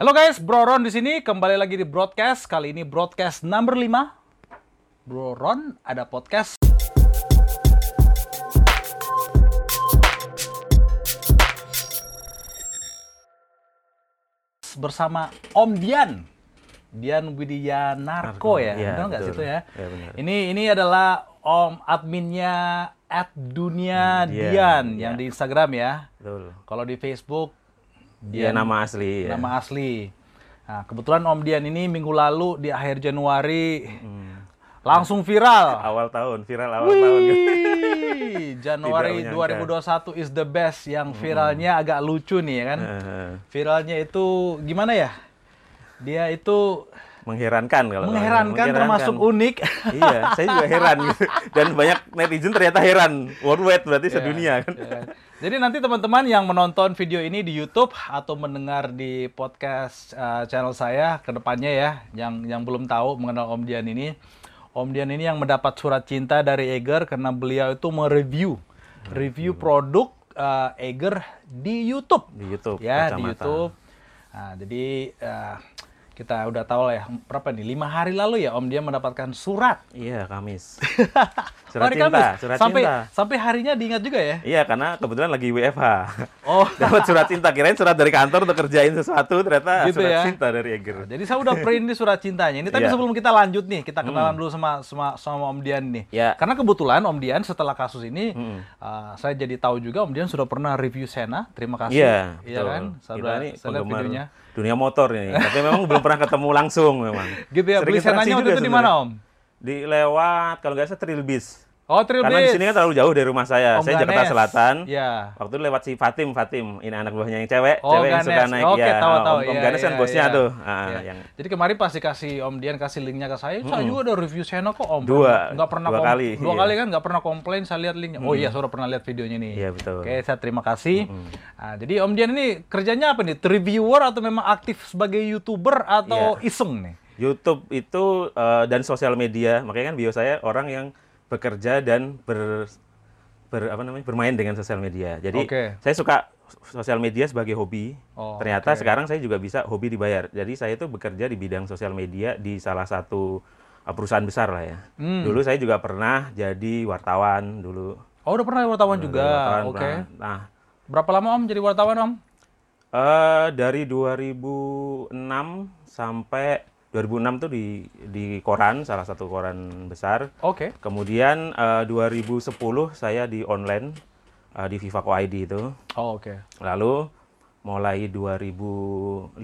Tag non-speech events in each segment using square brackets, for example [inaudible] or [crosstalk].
Halo guys, Bro Ron di sini kembali lagi di broadcast. Kali ini broadcast number 5. Bro Ron ada podcast bersama Om Dian. Dian Widya Narko ya, Iya, benar nggak situ ya? Iya, benar. Ini ini adalah Om adminnya at Dunia Hmm, Dian, Dian iya. yang di Instagram ya. Betul. Kalau di Facebook Dia nama asli. ya. nama asli. Nah, kebetulan Om Dian ini minggu lalu di akhir Januari Hmm. langsung viral. Awal tahun, viral awal tahun. Wih, [laughs] Januari Tidak menyangka. 2021 is the best. Yang viralnya agak lucu nih ya kan. Eh, Viralnya itu gimana ya? Dia itu mengherankan kalau mengherankan termasuk unik. [laughs] iya, saya juga heran gitu. Dan banyak netizen ternyata heran. Worldwide berarti Iya, sedunia kan. iya. Jadi nanti teman-teman yang menonton video ini di YouTube atau mendengar di podcast uh, channel saya ke depannya ya, yang yang belum tahu mengenal Om Dian ini, Om Dian ini yang mendapat surat cinta dari Eger karena beliau itu mereview review produk uh, Eger di YouTube. Di YouTube. Ya, di. YouTube. Nah, jadi uh, kita udah tahu lah ya, berapa nih? Lima hari lalu ya Om Dian mendapatkan surat. Iya, Kamis. [laughs] Oh, Surat hari cinta, Kamis. surat sampai, cinta. Sampai harinya diingat juga ya? Iya, karena kebetulan lagi WFH. Oh. [laughs] Dapat surat cinta, kirain surat dari kantor untuk kerjain sesuatu, ternyata Gitu surat ya. cinta dari Eger. Jadi saya udah print di surat cintanya ini. Tapi Iya. Hmm. sebelum kita lanjut nih, kita kenalan dulu sama, sama sama Om Dian nih. Iya. Karena kebetulan Om Dian setelah kasus ini, Mm. uh, saya jadi tahu juga Om Dian sudah pernah review Sena. Terima kasih. Iya, Iya betul. kan? Kita Sudah ini saya penggemar videonya. dunia motor ini. Tapi memang belum pernah ketemu langsung memang. Gitu ya. Sering Beli Senanya waktu itu di mana. Om? Di lewat kalau nggak salah Trilbis. Oh, Trail Karena di sini kan terlalu jauh dari rumah saya. Om saya Jakarta Ganes. Selatan. Iya. Waktu itu lewat si Fatim, Fatim. Ini anak buahnya yang cewek, Oh, cewek yang suka Ganes. naik Oke, ya. tahu tahu. Om, Om Iya, Ganes kan iya, bosnya iya. tuh. Ah, Iya. yang Jadi kemarin pasti kasih Om Dian kasih linknya ke saya, saya juga ada review Sena kok Om. Dua. Nggak pernah Dua kali, Dua iya. kali kan nggak pernah komplain, saya lihat linknya. Oh iya, saya pernah lihat videonya nih. Iya, betul. Oke, saya terima kasih. Nah, jadi Om Dian ini kerjanya apa nih? Reviewer atau memang aktif sebagai YouTuber atau Iya. iseng nih? YouTube itu eh, dan sosial media. Makanya kan bio saya orang yang bekerja dan ber, ber- apa namanya bermain dengan sosial media. Jadi Oke. saya suka sosial media sebagai hobi. Oh, Ternyata oke. sekarang saya juga bisa hobi dibayar. Jadi saya itu bekerja di bidang sosial media di salah satu eh, perusahaan besar lah ya. Hmm. Dulu saya juga pernah jadi wartawan dulu. Oh, udah pernah wartawan juga. Wartawan Oke. pernah. Nah, Berapa lama Om jadi wartawan Om? eh dari 2006 sampai 2006 tuh di di koran, salah satu koran besar. Oke. Kemudian eh, 2010 saya di online eh, di Vivaco ID itu. Oh, oke. Lalu mulai 2015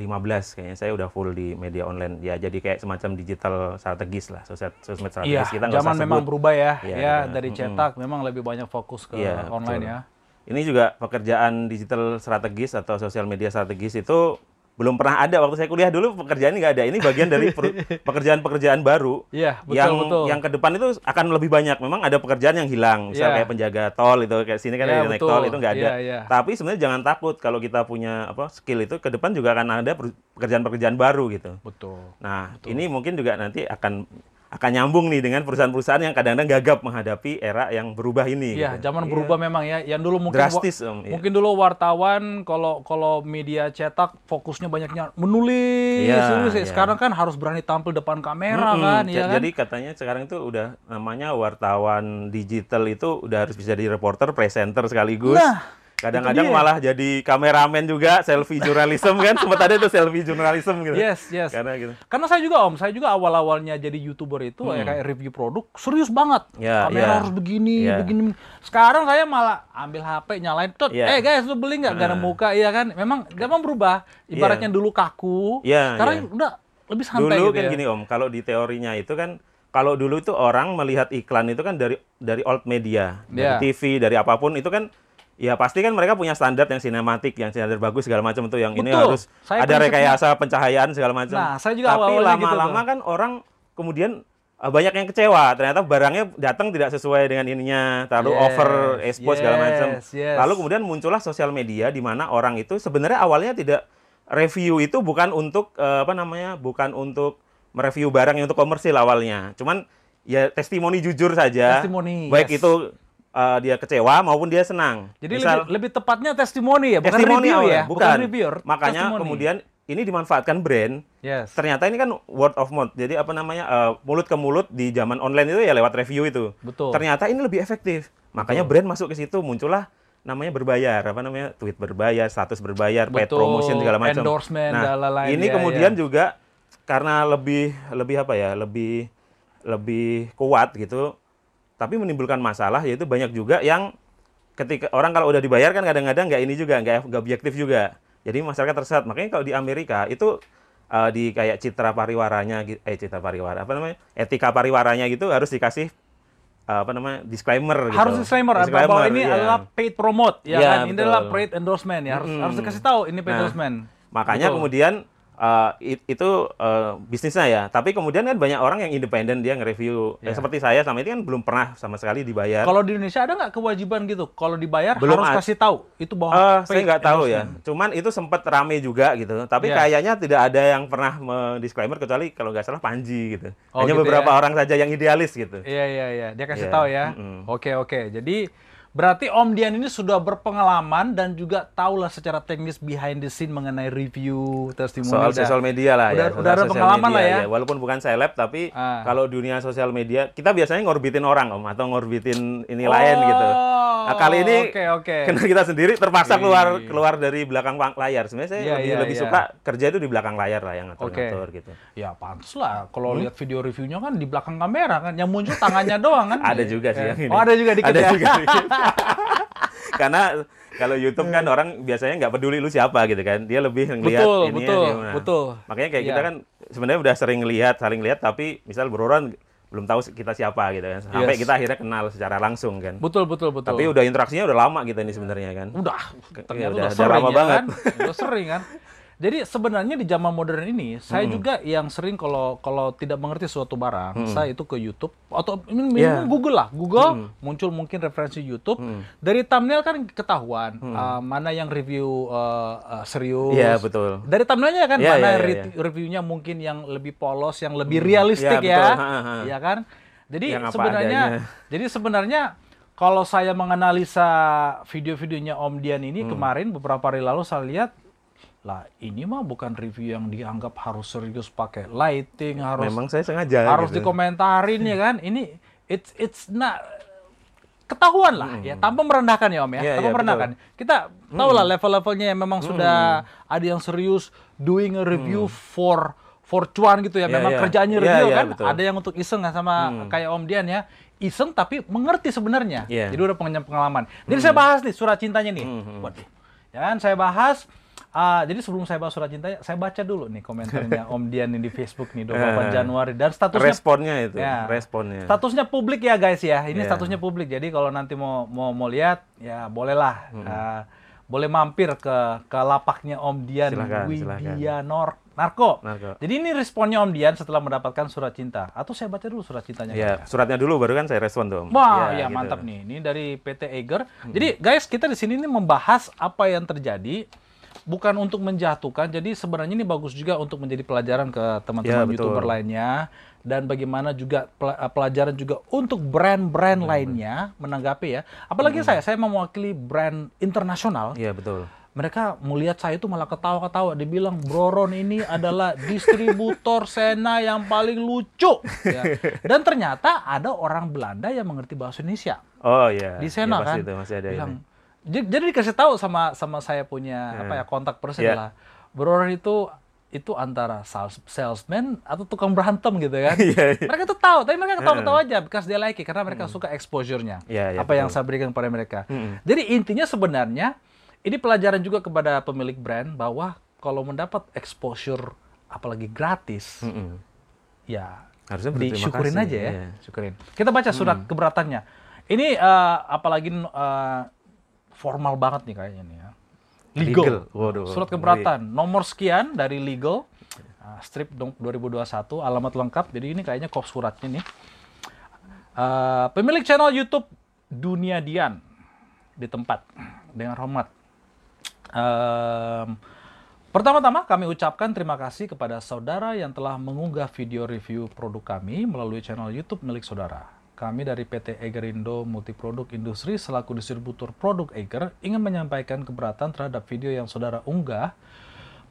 kayaknya saya udah full di media online. Ya jadi kayak semacam digital strategis lah, sosial sosmed Iya, strategis kita nggak zaman memang berubah ya. Iya, ya, iya. dari cetak memang lebih banyak fokus ke Iya, online betul. ya. Ini juga pekerjaan digital strategis atau sosial media strategis itu belum pernah ada waktu saya kuliah dulu pekerjaan ini nggak ada. Ini bagian dari [laughs] pekerjaan-pekerjaan baru Iya, betul yang betul. yang ke depan itu akan lebih banyak. Memang ada pekerjaan yang hilang, misal Iya. kayak penjaga tol itu kayak sini kan Iya, ada naik betul. tol itu nggak ada. Iya, iya. Tapi sebenarnya jangan takut kalau kita punya apa skill itu ke depan juga akan ada pekerjaan-pekerjaan baru gitu. Betul. Nah, ini mungkin juga nanti akan akan nyambung nih dengan perusahaan-perusahaan yang kadang-kadang gagap menghadapi era yang berubah ini. Iya, gitu. zaman Iya. berubah memang ya. Yang dulu mungkin drastis om. iya. mungkin dulu wartawan kalau kalau media cetak fokusnya banyaknya menulis, Iya, ya. iya. Sekarang kan harus berani tampil depan kamera Mm-mm. kan, ya kan? Jadi katanya sekarang itu udah namanya wartawan digital itu udah harus bisa jadi reporter, presenter sekaligus. Nah, Kadang-kadang malah jadi kameramen juga, selfie jurnalism kan. Sempat ada tuh selfie jurnalism gitu. Yes, yes. Karena gitu. Karena saya juga Om, saya juga awal-awalnya jadi YouTuber itu ya kayak review produk serius banget. Hmm. Ya, Kamera ya. harus begini, Ya. begini. Sekarang saya malah ambil HP nyalain tut. Ya. Eh guys, lu beli nggak? Gak ada Nah. muka, iya kan? Memang memang berubah. Ibaratnya dulu kaku, Ya, sekarang ya. udah lebih santai Dulu gitu kan ya. gini om, kalau di teorinya itu kan kalau dulu itu orang melihat iklan itu kan dari dari old media, dari Ya. TV, dari apa pun itu kan ya pasti kan mereka punya standar yang sinematik, yang standar bagus segala macam tuh yang ini Betul. harus Saya ada rekayasa pencahayaan segala macam. Nah, saya juga Tapi gitu lama-lama tuh. kan orang kemudian eh, banyak yang kecewa, ternyata barangnya datang tidak sesuai dengan ininya, terlalu Yes, over expose segala macam. yes, yes. Lalu kemudian muncullah sosial media di mana orang itu sebenarnya awalnya tidak review itu bukan untuk eh, apa namanya? bukan untuk mereview barang yang untuk komersil awalnya. Cuman ya testimoni jujur saja. Testimoni, Baik yes. itu eh, dia kecewa maupun dia senang. Jadi Misal- lebih, lebih tepatnya testimoni ya, bukan testimoni review awalnya, ya, bukan. reviewer. Makanya testimoni. kemudian ini dimanfaatkan brand. Yes. Ternyata ini kan word of mouth. Jadi apa namanya eh, mulut ke mulut di zaman online itu ya lewat review itu. Betul. Ternyata ini lebih efektif. Makanya brand masuk ke situ muncullah namanya berbayar apa namanya tweet berbayar, status berbayar, paid Betul. promotion segala macam. Endorsement, Nah, dan lain-lain. ini Ya, kemudian ya. juga karena lebih lebih apa ya, lebih lebih kuat gitu. Tapi menimbulkan masalah yaitu banyak juga yang ketika orang kalau udah dibayar kan kadang-kadang nggak ini juga nggak nggak objektif juga. Jadi masyarakat tersesat. Makanya kalau di Amerika itu eh, di kayak citra pariwaranya eh citra pariwara apa namanya? etika pariwaranya gitu harus dikasih eh, apa namanya? disclaimer gitu. harus disclaimer, bahwa ini iya. adalah paid promote ya Iya, kan ini adalah paid endorsement ya harus Mm-mm. harus dikasih tahu ini paid Nah, endorsement Makanya Betul. kemudian eh, it- itu eh, bisnisnya ya. Tapi kemudian kan banyak orang yang independen dia nge-review. Ya, Ya. seperti saya sama itu kan belum pernah sama sekali dibayar. kalau di Indonesia ada nggak kewajiban gitu kalau dibayar Belum harus kasih tahu itu bahwa Eh, saya nggak tahu ya. Cuman itu sempat rame juga gitu. Tapi Ya. kayaknya tidak ada yang pernah disclaimer kecuali kalau nggak salah Panji gitu. Oh, Hanya gitu beberapa ya. orang saja yang idealis gitu. Iya iya iya, dia kasih Iya, tahu ya. Oke oke. Jadi berarti Om Dian ini sudah berpengalaman dan juga tahulah secara teknis behind the scene mengenai review testimoni. Soal sosial media lah udah- ya. udah ada pengalaman lah media, ya. Walaupun bukan seleb tapi Ah. kalau dunia sosial media kita biasanya ngorbitin orang om atau ngorbitin ini lain gitu. Nah, kali ini Oh, Oke oke. karena kita sendiri terpaksa keluar Iya. keluar dari belakang layar. Sebenarnya saya Iya, lebih, iya, lebih iya. suka kerja itu di belakang layar lah yang ngatur-ngatur gitu. Ya pantas lah. Kalau Hmm? lihat video reviewnya kan di belakang kamera kan, yang muncul tangannya doang kan. Ada juga sih Ya. yang ini. Oh ada juga dikit Ada ya. juga dikit. [laughs] [laughs] Karena kalau YouTube kan orang biasanya nggak peduli lu siapa gitu kan. Dia lebih ngelihat Betul, ininya betul, gimana. betul. Makanya kayak Iya. kita kan sebenarnya udah sering lihat, saling lihat tapi misal berurusan belum tahu kita siapa gitu kan. Sampai Yes. kita akhirnya kenal secara langsung kan. Betul betul betul. Tapi udah interaksinya udah lama kita ini sebenarnya kan. Udah, ternyata udah- udah, udah sering lama ya banget. kan? Udah sering kan. [laughs] Jadi sebenarnya di zaman modern ini, saya juga yang sering kalau kalau tidak mengerti suatu barang, saya itu ke YouTube atau ini minimum Yeah. Google lah. Google muncul mungkin referensi YouTube. Dari thumbnail kan ketahuan uh, mana yang review uh, uh, serius. Iya, betul. Dari thumbnailnya kan Iya, mana iya, iya, re- reviewnya mungkin yang lebih polos, yang lebih realistik Iya, ya. betul. Ha, ha. Iya kan? Jadi sebenarnya adanya. [laughs] jadi sebenarnya kalau saya menganalisa video-videonya Om Dian ini Hmm. kemarin beberapa hari lalu saya lihat lah ini mah bukan review yang dianggap harus serius pakai lighting harus Memang saya sengaja harus gitu. dikomentarin ya kan? Ini it's it's not ketahuan lah ya. Tanpa merendahkan ya Om ya. Iya, tanpa iya, merendahkan. Kita tahu lah level-levelnya yang memang sudah ada yang serius doing a review for for cuan gitu ya. Iya, memang iya. kerjaannya Iya, review iya, kan? betul. ada yang untuk iseng lah sama kayak Om Dian ya. Iseng tapi mengerti sebenarnya. Iya. jadi udah punya pengalaman. Jadi saya bahas nih surat cintanya nih. Waduh. ya kan saya bahas ah, jadi sebelum saya bahas surat cintanya saya baca dulu nih komentarnya [laughs] Om Dian ini di Facebook nih 28 Januari dan statusnya responnya itu, Ya. responnya. Statusnya publik ya guys ya. Ini Iya. statusnya publik. Jadi kalau nanti mau mau mau lihat ya bolehlah. Hmm. Uh, boleh mampir ke ke lapaknya Om Dian silakan. Widianor Narko. Narko. Jadi ini responnya Om Dian setelah mendapatkan surat cinta. Atau saya baca dulu surat cintanya. Ya, suratnya dulu baru kan saya respon tuh. Om. Wah, ya, gitu. mantap nih. Ini dari PT Eger. Jadi guys, kita di sini nih membahas apa yang terjadi bukan untuk menjatuhkan. Jadi sebenarnya ini bagus juga untuk menjadi pelajaran ke teman-teman Ya, betul. YouTuber lainnya dan bagaimana juga eh, pelajaran juga untuk brand-brand lainnya menanggapi ya. Apalagi saya, saya mewakili brand internasional. Iya, betul. Mereka melihat saya itu malah ketawa-ketawa. Dibilang Broron ini adalah distributor Sena yang paling lucu. Ya. Dan ternyata ada orang Belanda yang mengerti bahasa Indonesia Oh iya. di Sena Ya, pasti kan. itu masih ada Bilang, ini. Jadi dikasih tahu sama sama saya punya apa ya kontak person Ya. lah. Broron itu itu antara sales, salesman atau tukang berantem gitu kan. [laughs] Iya, iya. mereka tuh tahu, tapi mereka ketawa-ketawa aja because they like it karena mereka suka exposure-nya. Iya, iya, apa yang betul. saya berikan kepada mereka. Mm-mm. Jadi intinya sebenarnya ini pelajaran juga kepada pemilik brand bahwa kalau mendapat exposure apalagi gratis, Mm-mm. ya Harusnya disyukurin kasih, aja ya, iya. syukurin. Kita baca surat keberatannya. Ini eh, apalagi eh, formal banget nih kayaknya nih ya. Legal. Legal. Waduh. Surat keberatan nomor sekian dari legal eh, strip dong 2021 alamat lengkap. Jadi ini kayaknya kop suratnya nih. Eh, pemilik channel YouTube Dunia Dian di tempat dengan hormat. Em, Pertama-tama kami ucapkan terima kasih kepada saudara yang telah mengunggah video review produk kami melalui channel YouTube milik saudara. Kami dari PT Egerindo Multiproduk Industri selaku distributor produk Eger ingin menyampaikan keberatan terhadap video yang saudara unggah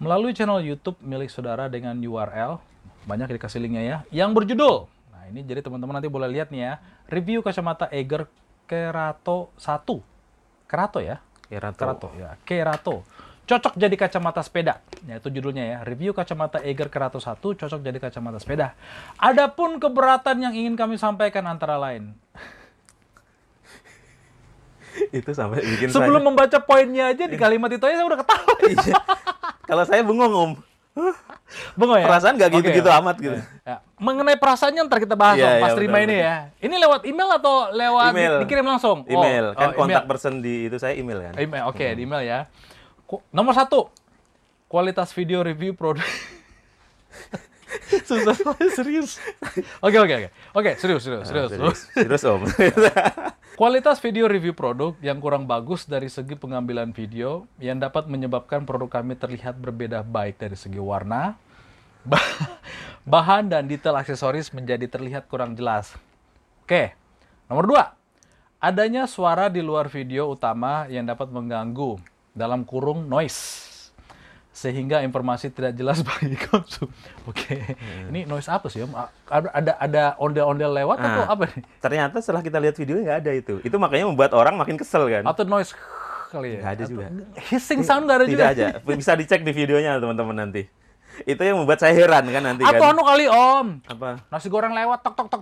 melalui channel YouTube milik saudara dengan URL banyak dikasih linknya ya yang berjudul. Nah ini jadi teman-teman nanti boleh lihat nih ya review kacamata Eiger Kerato 1 Kerato ya? Kerato. Kerato ya. Kerato cocok jadi kacamata sepeda ya itu judulnya ya review kacamata Eiger Kerato 1 cocok jadi kacamata sepeda adapun keberatan yang ingin kami sampaikan antara lain itu sampai bikin sebelum saya. membaca poinnya aja di kalimat itu aja saya udah ketawa [laughs] Iya. Kalau saya bengong om. Bengong ya? Perasaan Oke, gitu-gitu ya. amat gitu. Ya. Mengenai perasaannya ntar kita bahas Iya, pas iya, terima benar, ini ya. Ini lewat email atau lewat di- Email. dikirim langsung? Oh, Email kan oh, kontak email. person di itu saya email kan. Email, oke di email ya. Nomor satu, kualitas video review produk. Susah serius. Oke oke oke. Oke serius serius serius. Ah, Serius, [laughs] serius om. Kualitas video review produk yang kurang bagus dari segi pengambilan video yang dapat menyebabkan produk kami terlihat berbeda baik dari segi warna, bah- [laughs] bahan dan detail aksesoris menjadi terlihat kurang jelas. Oke, nomor dua, adanya suara di luar video utama yang dapat mengganggu dalam kurung noise sehingga informasi tidak jelas [laughs] bagi konsum. Oke, ini noise apa sih om? Ada ada, ondel-ondel lewat atau Ah. apa nih? Ternyata setelah kita lihat videonya nggak ada itu. Itu makanya membuat orang makin kesel kan. Atau noise kali ya? Nggak ada Atau juga. Hissing sound nggak ada Tidak juga? aja. Bisa dicek di videonya teman-teman nanti. Itu yang membuat saya heran kan nanti Atau kan. anu kali om, Apa? nasi goreng lewat tok tok tok.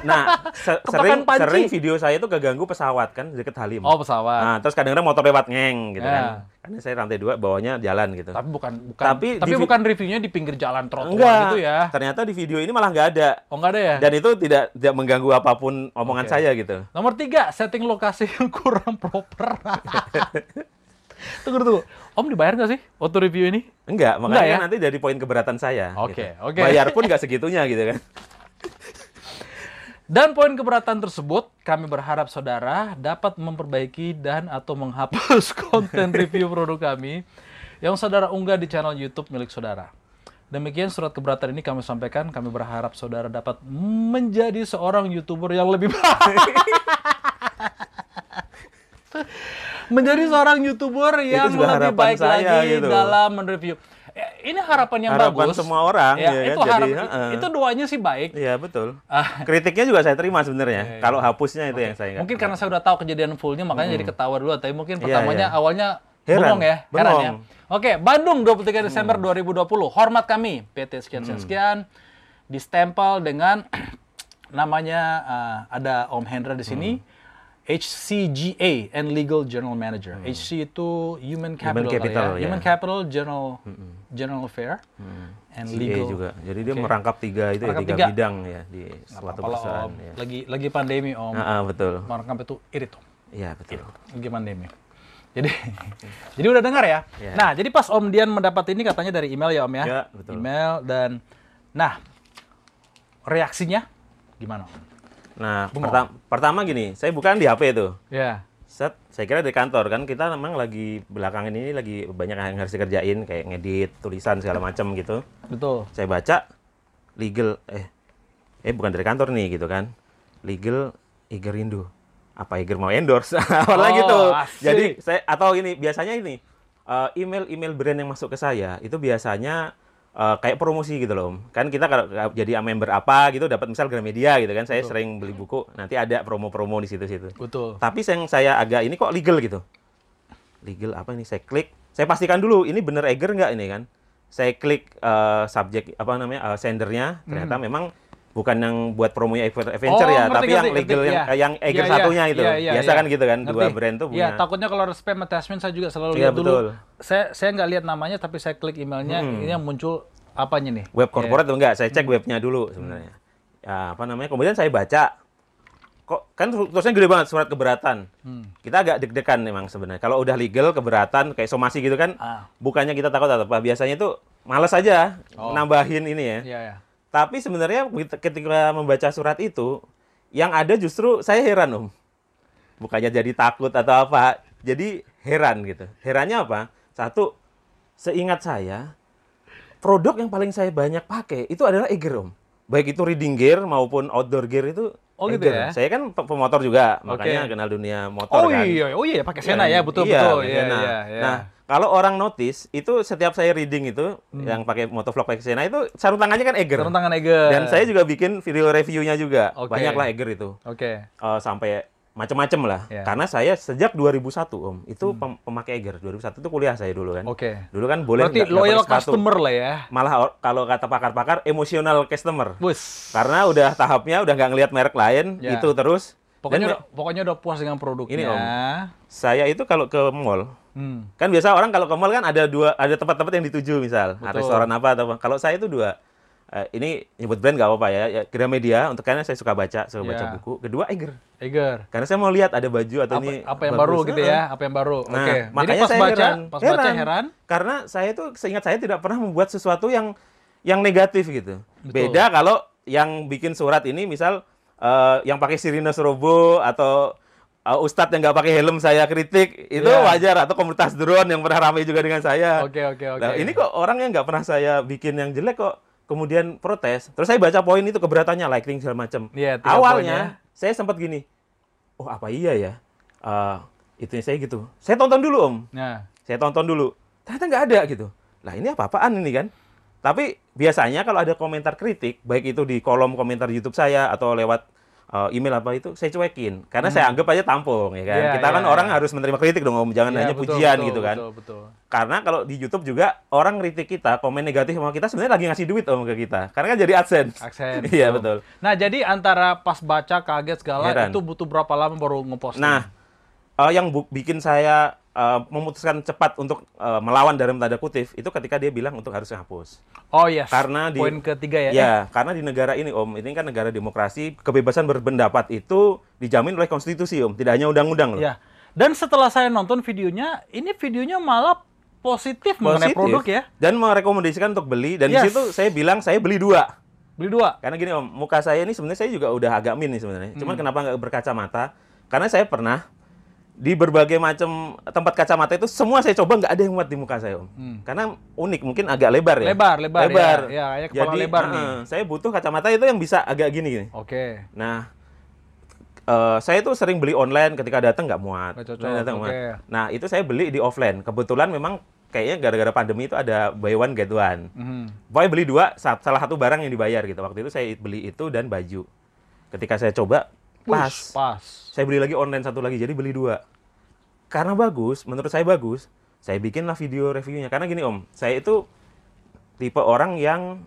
Nah, [laughs] se- Kepakan sering panci. sering video saya itu keganggu pesawat kan deket Halim. Oh pesawat. Nah, terus kadang-kadang motor lewat ngeng gitu Ya. kan. Karena saya lantai dua, bawahnya jalan gitu. Tapi bukan bukan. Tapi Tapi, bukan reviewnya di pinggir jalan trotoar Enggak. gitu ya? Ternyata di video ini malah nggak ada. Oh nggak ada ya? Dan itu tidak tidak mengganggu apa pun omongan Oke. saya gitu. Nomor tiga, setting lokasi yang kurang proper. [laughs] tunggu tunggu, Om dibayar nggak sih waktu review ini? Enggak, makanya ya? nanti dari poin keberatan saya. Oke, gitu. oke. Bayar pun nggak segitunya gitu kan. Dan poin keberatan tersebut, kami berharap saudara dapat memperbaiki dan atau menghapus [laughs] konten review produk kami yang saudara unggah di channel YouTube milik saudara. Demikian surat keberatan ini kami sampaikan. Kami berharap saudara dapat menjadi seorang YouTuber yang lebih baik. [laughs] menjadi seorang YouTuber yang lebih baik saya lagi gitu. dalam mereview. Eh, Ini harapan yang Harapan bagus. semua orang, Ya, ya kan? itu Jadi, harap, heeh. itu doanya sih baik. Iya, betul. Ah, Kritiknya juga saya terima Iya, sebenarnya. Kalau hapusnya itu yang saya nggak- Mungkin karena saya udah tahu kejadian fullnya makanya jadi ketawa dulu. Tapi mungkin Iya, pertamanya iya. awalnya Heran, bengong ya, heran ya. bengong. Oke, Bandung 23 Desember 2020. Hormat kami PT sekian sekian sekian distempel dengan [clears throat] namanya uh, ada Om Hendra di sini. HCGA and Legal General Manager. HC itu Human Capital, kali Capital, ya. ya. Human Capital General General Affair and CA Legal juga. Jadi dia merangkap tiga itu Merangkap ya, tiga, tiga. bidang ya di Nggak suatu perusahaan. Om. Ya. Lagi lagi pandemi Om. Ah, ah, betul. Merangkap itu irit Om. Iya, betul. lagi pandemi. Jadi, [laughs] jadi udah dengar ya. Ya. Nah, jadi pas Om Dian mendapat ini katanya dari email ya Om ya. Ya, betul. Email dan, nah, reaksinya gimana? Om? Nah, Bengong. pertama, pertama gini, saya bukan di HP itu. Ya, Set, saya kira di kantor kan kita memang lagi belakangan ini lagi banyak yang harus dikerjain kayak ngedit tulisan segala macam gitu. betul. Saya baca legal eh eh bukan dari kantor nih gitu kan. Legal Iger Indo. Apa Iger mau endorse? [laughs] Awalnya Oh, gitu. asik. Jadi saya atau ini biasanya ini eh, email-email brand yang masuk ke saya itu biasanya eh, kayak promosi gitu loh. Kan kita kalau jadi member apa gitu dapat misal Gramedia gitu kan. Saya sering beli buku, nanti ada promo-promo di situ-situ. Betul. Tapi yang saya agak ini kok legal gitu. Legal apa ini? Saya klik, saya pastikan dulu ini bener Eger nggak ini kan. Saya klik eh, subjek apa namanya eh, sendernya, ternyata memang bukan yang buat promonya Adventure Hmm. Oh, ya, ngerti, tapi yang ngerti, legal ngerti, yang iya. yang Eger Iya, iya, satunya itu. iya, iya, Biasa iya. kan gitu kan, dua Ngerti. brand tuh Iya, punya. takutnya kalau spam attachment saya juga selalu Iya, lihat dulu. betul. Saya saya nggak lihat namanya tapi saya klik emailnya, ini yang muncul apanya nih? Web corporate atau enggak? Saya Hmm. cek webnya dulu sebenarnya. Ya, apa namanya? Kemudian saya baca. Kok kan tulisannya gede banget surat keberatan. Hmm. Kita agak deg-degan memang sebenarnya. Kalau udah legal keberatan kayak somasi gitu kan, Ah. bukannya kita takut atau apa? Biasanya itu males aja Oh. nambahin ini ya. Iya, ya. Tapi sebenarnya ketika membaca surat itu, yang ada justru saya heran om. Bukannya jadi takut atau apa, jadi heran gitu. Herannya apa? Satu, seingat saya, produk yang paling saya banyak pakai itu adalah Eger om. Baik itu reading gear maupun outdoor gear itu Oh, gitu Eger. ya? Saya kan pe- pemotor juga, Oke. makanya kenal dunia motor Oh kan. iya, oh iya pakai Sena ya, betul Iya, betul. Iya, Sena. iya, iya. Nah, kalau orang notice itu setiap saya reading itu yang pakai motovlog pakai Xena itu sarung tangannya kan Eger. Hmm. Sarung tangan Eger. Dan saya juga bikin video reviewnya juga. Oke. Banyak lah Eger itu. Oke. Eh, sampai macam-macam lah. Ya. Karena saya sejak 2001 Om, itu pem- pemakai Eger. 2001 itu kuliah saya dulu kan. Hmm. Oke. Dulu kan boleh Berarti loyal sepatu. customer lah ya. Malah kalau kata pakar-pakar emosional customer. Bus. Karena udah tahapnya udah nggak ngelihat merek lain, Ya. itu terus. Pokoknya Dan udah, pokoknya udah puas dengan produknya. Ini, Om. saya itu kalau ke mall, Hmm. kan biasa orang kalau ke mall kan ada dua ada tempat-tempat yang dituju misal Betul. restoran apa atau apa. Kalau saya itu dua. Eh, ini nyebut brand nggak apa-apa ya. ya Gramedia untuk karena saya suka baca, suka baca Ya. buku. Kedua Eger. Eger. Karena saya mau lihat ada baju atau Apa, ini apa yang bagus. baru gitu ya? Apa yang baru? Nah, Oke. Jadi makanya pas saya baca, heran. pas baca Heran. heran. Karena saya itu seingat saya tidak pernah membuat sesuatu yang yang negatif gitu. Betul. Beda kalau yang bikin surat ini misal eh, yang pakai sirine robo atau eh, ustadz yang nggak pakai helm saya kritik itu Iya. wajar atau komunitas drone yang pernah ramai juga dengan saya. Oke, oke, oke. Nah, ini kok orang yang nggak pernah saya bikin yang jelek kok kemudian protes. Terus saya baca poin itu keberatannya lighting segala macam. Iya, tiga poinnya. Awalnya saya sempat gini. Oh, apa iya ya? Eh itu saya gitu. Saya tonton dulu, Om. Nah, Saya tonton dulu. Ternyata nggak ada gitu. Lah, ini apa-apaan ini kan? Tapi biasanya kalau ada komentar kritik, baik itu di kolom komentar YouTube saya atau lewat eh, email apa itu, saya cuekin. Karena saya anggap aja tampung, ya kan? Hmm. Iya, Kita iya, kan orang iya. harus menerima kritik dong, Om. Jangan iya, hanya betul, pujian betul, gitu kan. Betul, betul. Karena kalau di YouTube juga orang kritik kita, komen negatif sama kita sebenarnya lagi ngasih duit om ke kita. Karena kan jadi AdSense. Aksen. [laughs] Iya betul. Nah, jadi antara pas baca kaget segala Heran. itu butuh berapa lama baru ngeposting? Nah, eh, yang bu- bikin saya eh, memutuskan cepat untuk eh, melawan dalam tanda kutip itu ketika dia bilang untuk harus hapus. oh yes. Karena di poin ketiga ya. Ya, karena di negara ini om, ini kan negara demokrasi, kebebasan berpendapat itu dijamin oleh konstitusi om, tidak hanya undang-undang loh. Ya. Dan setelah saya nonton videonya, ini videonya malah positif, mengenai Positif. produk ya. Dan merekomendasikan untuk beli dan Yes. di situ saya bilang saya beli dua. Beli dua. Karena gini om, muka saya ini sebenarnya saya juga udah agak min nih sebenarnya. Hmm. Cuman kenapa nggak berkacamata? Karena saya pernah di berbagai macam tempat kacamata itu semua saya coba nggak ada yang muat di muka saya om. Karena unik, mungkin agak lebar ya. Hmm. Lebar, lebar, lebar. ya. Ya, kepala Jadi lebar nih. saya butuh kacamata itu yang bisa agak gini gini. Oke. Nah, eh, saya tuh sering beli online ketika datang nggak muat. Nggak cocok, datang oke. muat. Nah itu saya beli di offline. Kebetulan memang kayaknya gara-gara pandemi itu ada buy one get one. Mhm. Pokoknya beli dua, sa- salah satu barang yang dibayar gitu. Waktu itu saya beli itu dan baju. Ketika saya coba, pas. Pas. Saya beli lagi online satu lagi, jadi beli dua. Karena bagus, menurut saya bagus, saya bikinlah video reviewnya. Karena gini om, saya itu tipe orang yang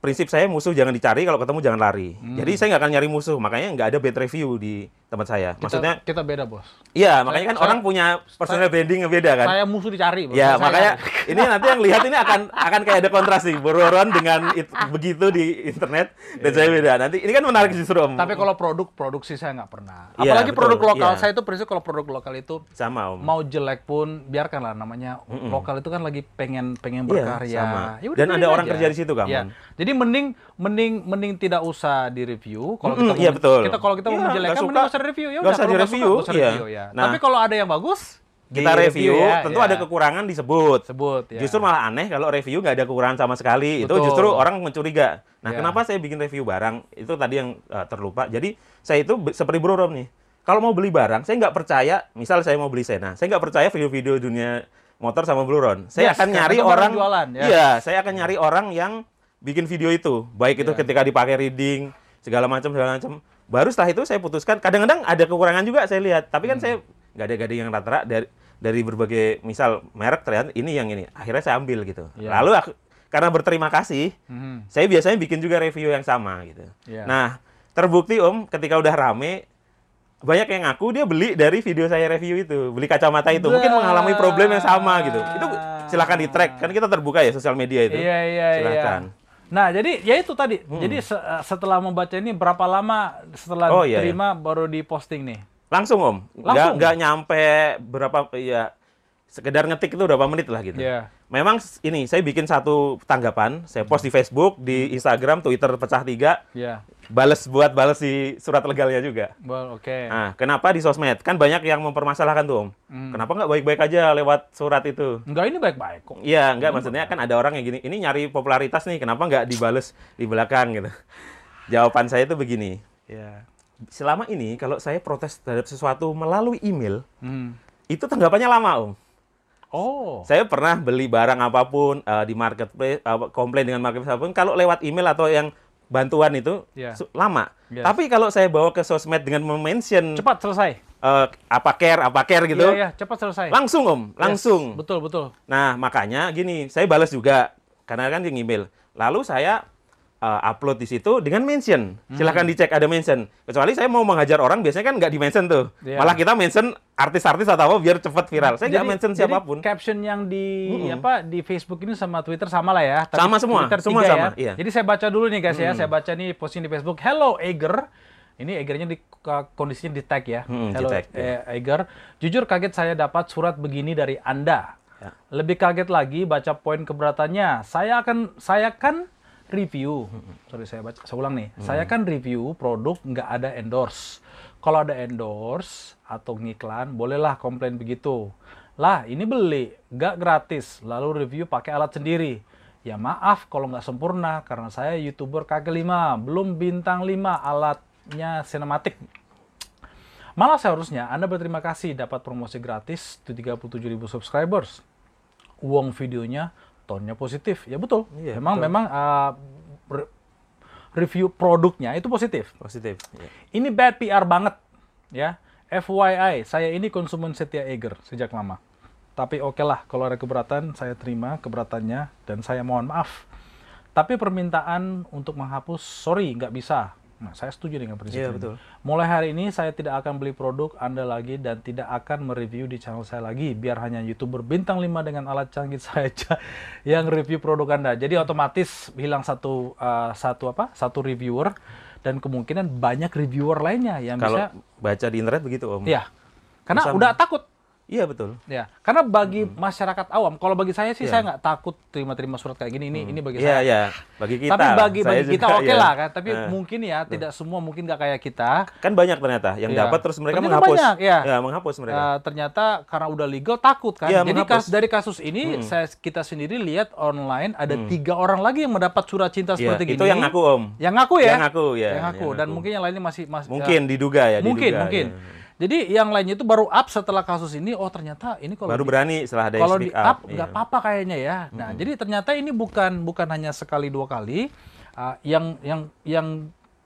prinsip saya musuh jangan dicari, kalau ketemu jangan lari. Jadi saya nggak akan nyari musuh, makanya nggak ada bad review di tempat saya. Kita, Maksudnya, kita beda, Bos. iya, makanya kan saya- orang punya personal branding yang beda kan. Saya musuh dicari, Bos. Ya, Saya makanya cari. [laughs] ini nanti yang lihat ini akan akan kayak ada kontras nih, Bororon dengan it- begitu di internet dan saya beda. Nanti ini kan menarik justru Om. Tapi kalau produk, produksi saya nggak pernah. Iya, Apalagi betul, produk lokal. iya. Saya itu prinsip kalau produk lokal itu sama Om. mau jelek pun biarkanlah namanya lokal itu kan lagi pengen pengen Iya, berkarya. sama. Ya Dan ada orang aja. kerja di situ, Kang. Iya. Jadi mending mending mending tidak usah direview kalau Mm-mm, kita iya, betul. kita kalau kita mau Iya, menjelekkan mending usah review ya udah usah direview, suka, nggak usah iya. review ya. Nah, Tapi kalau ada yang bagus Kita review, ya, tentu ya. ada kekurangan disebut. sebut ya. Justru malah aneh kalau review nggak ada kekurangan sama sekali. Itu Betul. justru orang mencuriga. Nah, Iya. kenapa saya bikin review barang? Itu tadi yang uh, terlupa. Jadi saya itu seperti Bro Rom nih. Kalau mau beli barang, saya nggak percaya. Misal saya mau beli Sena, saya nggak percaya video-video dunia motor sama Blue Ron. Saya Yes, akan nyari itu barang orang. jualan, ya. Iya, saya akan nyari orang yang bikin video itu. Baik itu Iya. ketika dipakai reading segala macam segala macam. Baru setelah itu saya putuskan. Kadang-kadang ada kekurangan juga saya lihat. Tapi kan Hmm. saya nggak ada gading yang rata-rata dari dari berbagai misal merek ternyata ini yang ini. Akhirnya saya ambil gitu. Iya. Lalu aku, karena berterima kasih, Mhm. saya biasanya bikin juga review yang sama gitu. Iya. Nah, terbukti Om ketika udah rame banyak yang ngaku dia beli dari video saya review itu, beli kacamata itu. Mungkin mengalami problem yang sama gitu. Itu silakan di-track kan kita terbuka ya sosial media itu. Iya iya Silakan. iya. Nah, jadi ya itu tadi. Jadi se- eh, setelah membaca ini berapa lama setelah Oh, iya, terima baru diposting nih? Langsung Om. Nggak Langsung? nggak nyampe berapa ya sekedar ngetik itu berapa menit lah gitu. Iya. Memang ini saya bikin satu tanggapan, saya post di Facebook, di Instagram, Twitter pecah tiga, Iya. bales buat bales di surat legalnya juga. Well, oke. Nah, kenapa di sosmed? Kan banyak yang mempermasalahkan tuh, Om. Hmm. Kenapa nggak baik-baik aja lewat surat itu? Enggak ini baik-baik kok. Iya, enggak maksudnya kan ada orang yang gini, ini nyari popularitas nih, kenapa nggak dibales di belakang gitu. Jawaban saya itu begini, Iya. selama ini kalau saya protes terhadap sesuatu melalui email, Hmm. itu tanggapannya lama, Om. Oh. Saya pernah beli barang apa pun uh, di marketplace, uh, komplain dengan marketplace apa pun, kalau lewat email atau yang bantuan itu Yeah. lama. Yes. Tapi kalau saya bawa ke sosmed dengan mention Cepat selesai. uh, apa care, apa care gitu, Iya, iya, cepat selesai. langsung om, Yes, langsung. betul, betul. Nah, makanya gini, saya balas juga karena kan di email. Lalu saya uh, upload di situ dengan mention. Hmm. Silahkan dicek ada mention. Kecuali saya mau menghajar orang, biasanya kan nggak di mention tuh. Iya. Malah kita mention artis-artis atau apa biar cepat viral. Saya nggak Jadi- mention jadi siapa pun. caption yang di apa di Facebook ini sama Twitter sama lah ya. Sama semua, Twitter semua tiga sama, ya. iya. Jadi saya baca dulu nih guys ya. Saya baca nih posting di Facebook. Hello Eger. Ini Egernya di kondisinya di tag ya. Hmm, Hello tag, ya. eh, Eger. Jujur kaget saya dapat surat begini dari Anda. Ya. Lebih kaget lagi baca poin keberatannya. Saya akan saya kan review. Sorry saya baca saya ulang nih. Saya kan review produk nggak ada endorse. Kalau ada endorse atau ngiklan, bolehlah komplain begitu. Lah, ini beli, nggak gratis. Lalu review pakai alat sendiri. Ya maaf kalau nggak sempurna, karena saya YouTuber kaki 5, belum bintang 5, alatnya sinematik. Malah seharusnya Anda berterima kasih dapat promosi gratis di 37.000 subscribers. Uang videonya tonnya positif. Ya betul. Iya, memang betul. memang uh, re- review produknya itu positif. Positif. Iya. Ini bad PR banget, ya. FYI, saya ini konsumen setia Eger sejak lama. Tapi oke lah, kalau ada keberatan, saya terima keberatannya dan saya mohon maaf. Tapi permintaan untuk menghapus, sorry, nggak bisa. Nah, saya setuju dengan prinsip Iya, ini. betul. Mulai hari ini saya tidak akan beli produk Anda lagi dan tidak akan mereview di channel saya lagi. Biar hanya YouTuber bintang 5 dengan alat canggih [laughs] saja yang review produk Anda. Jadi otomatis hilang satu uh, satu apa? Satu reviewer dan kemungkinan banyak reviewer lainnya yang Kalau bisa baca di internet begitu om. ya. Karena Bisa- udah takut. Iya betul. Ya, karena bagi masyarakat awam, kalau bagi saya sih Iya. saya nggak takut terima-terima surat kayak gini. Ini ini bagi Iya saya. iya. Bagi kita. Tapi bagi bagi kita oke iya. lah kan. Tapi Eh. mungkin ya tidak semua mungkin nggak kayak kita. Kan banyak ternyata yang Iya. dapat terus mereka Ternyata menghapus. banyak, iya. Ya, menghapus mereka. Eh, ternyata karena udah legal takut kan. Iya, Jadi kas- dari kasus ini saya kita sendiri lihat online ada tiga orang lagi yang mendapat surat cinta Iya, seperti itu ini. yang ngaku om. Yang ngaku ya. Yang ngaku ya. Yang ngaku. yang Dan mungkin yang lainnya masih masih mungkin diduga ya. mungkin diduga, mungkin. ya. Jadi yang lainnya itu baru up setelah kasus ini. Oh ternyata ini kalau Baru di- berani setelah ada kalau di up nggak iya. apa-apa kayaknya ya. Nah, jadi ternyata ini bukan bukan hanya sekali dua kali. uh, yang yang yang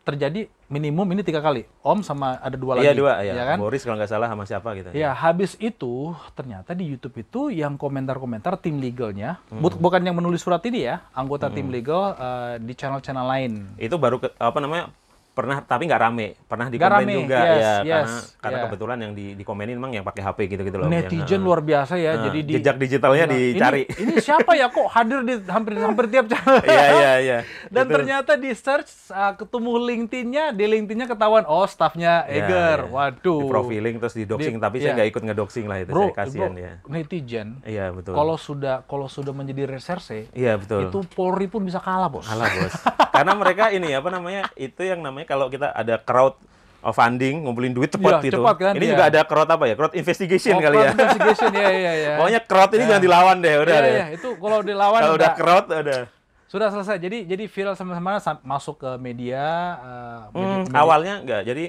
terjadi minimum ini tiga kali. Om sama ada dua lagi. Iya dua ya. ya kan? Boris kalau nggak salah sama siapa gitu. Ya, habis itu ternyata di YouTube itu yang komentar-komentar tim legalnya, Hmm. bu- bukan yang menulis surat ini ya, anggota tim legal uh, di channel-channel lain. Itu baru ke- apa namanya? Pernah tapi nggak rame. Pernah di komen juga yes, ya yes, karena karena yeah. kebetulan yang di dikomenin memang yang pakai HP gitu-gitu loh. yang, Netizen eh, luar biasa ya, eh, jadi di jejak digitalnya dicari. Ini, ini siapa ya kok hadir di hampir hampir tiap channel. Iya iya iya. [laughs] Dan Itu- ternyata di search uh, ketemu LinkedIn-nya, di LinkedIn-nya ketahuan oh staffnya Ya, Eger. ya. Waduh. Di profiling terus di doxing Di- tapi iya. saya nggak ikut ngedoxing lah itu Bro, saya kasihan bro, ya. netizen Iya betul. kalau sudah kalau sudah menjadi reserse Iya betul. itu Polri pun bisa kalah, Bos. Alah bos. [laughs] Karena mereka ini apa namanya? Itu yang namanya kalau kita ada crowd of funding ngumpulin duit cepat Iya, gitu. cepat kan, Ini iya. juga ada crowd apa ya? Crowd investigation Oh, kali ya. crowd investigation ya ya ya. [laughs] Pokoknya crowd ini jangan dilawan deh, udah Iya, deh. iya, itu kalau dilawan Kalau udah crowd udah. sudah selesai. Jadi jadi viral sama-sama sam- masuk ke media, uh, media- Hmm, media- awalnya enggak. Jadi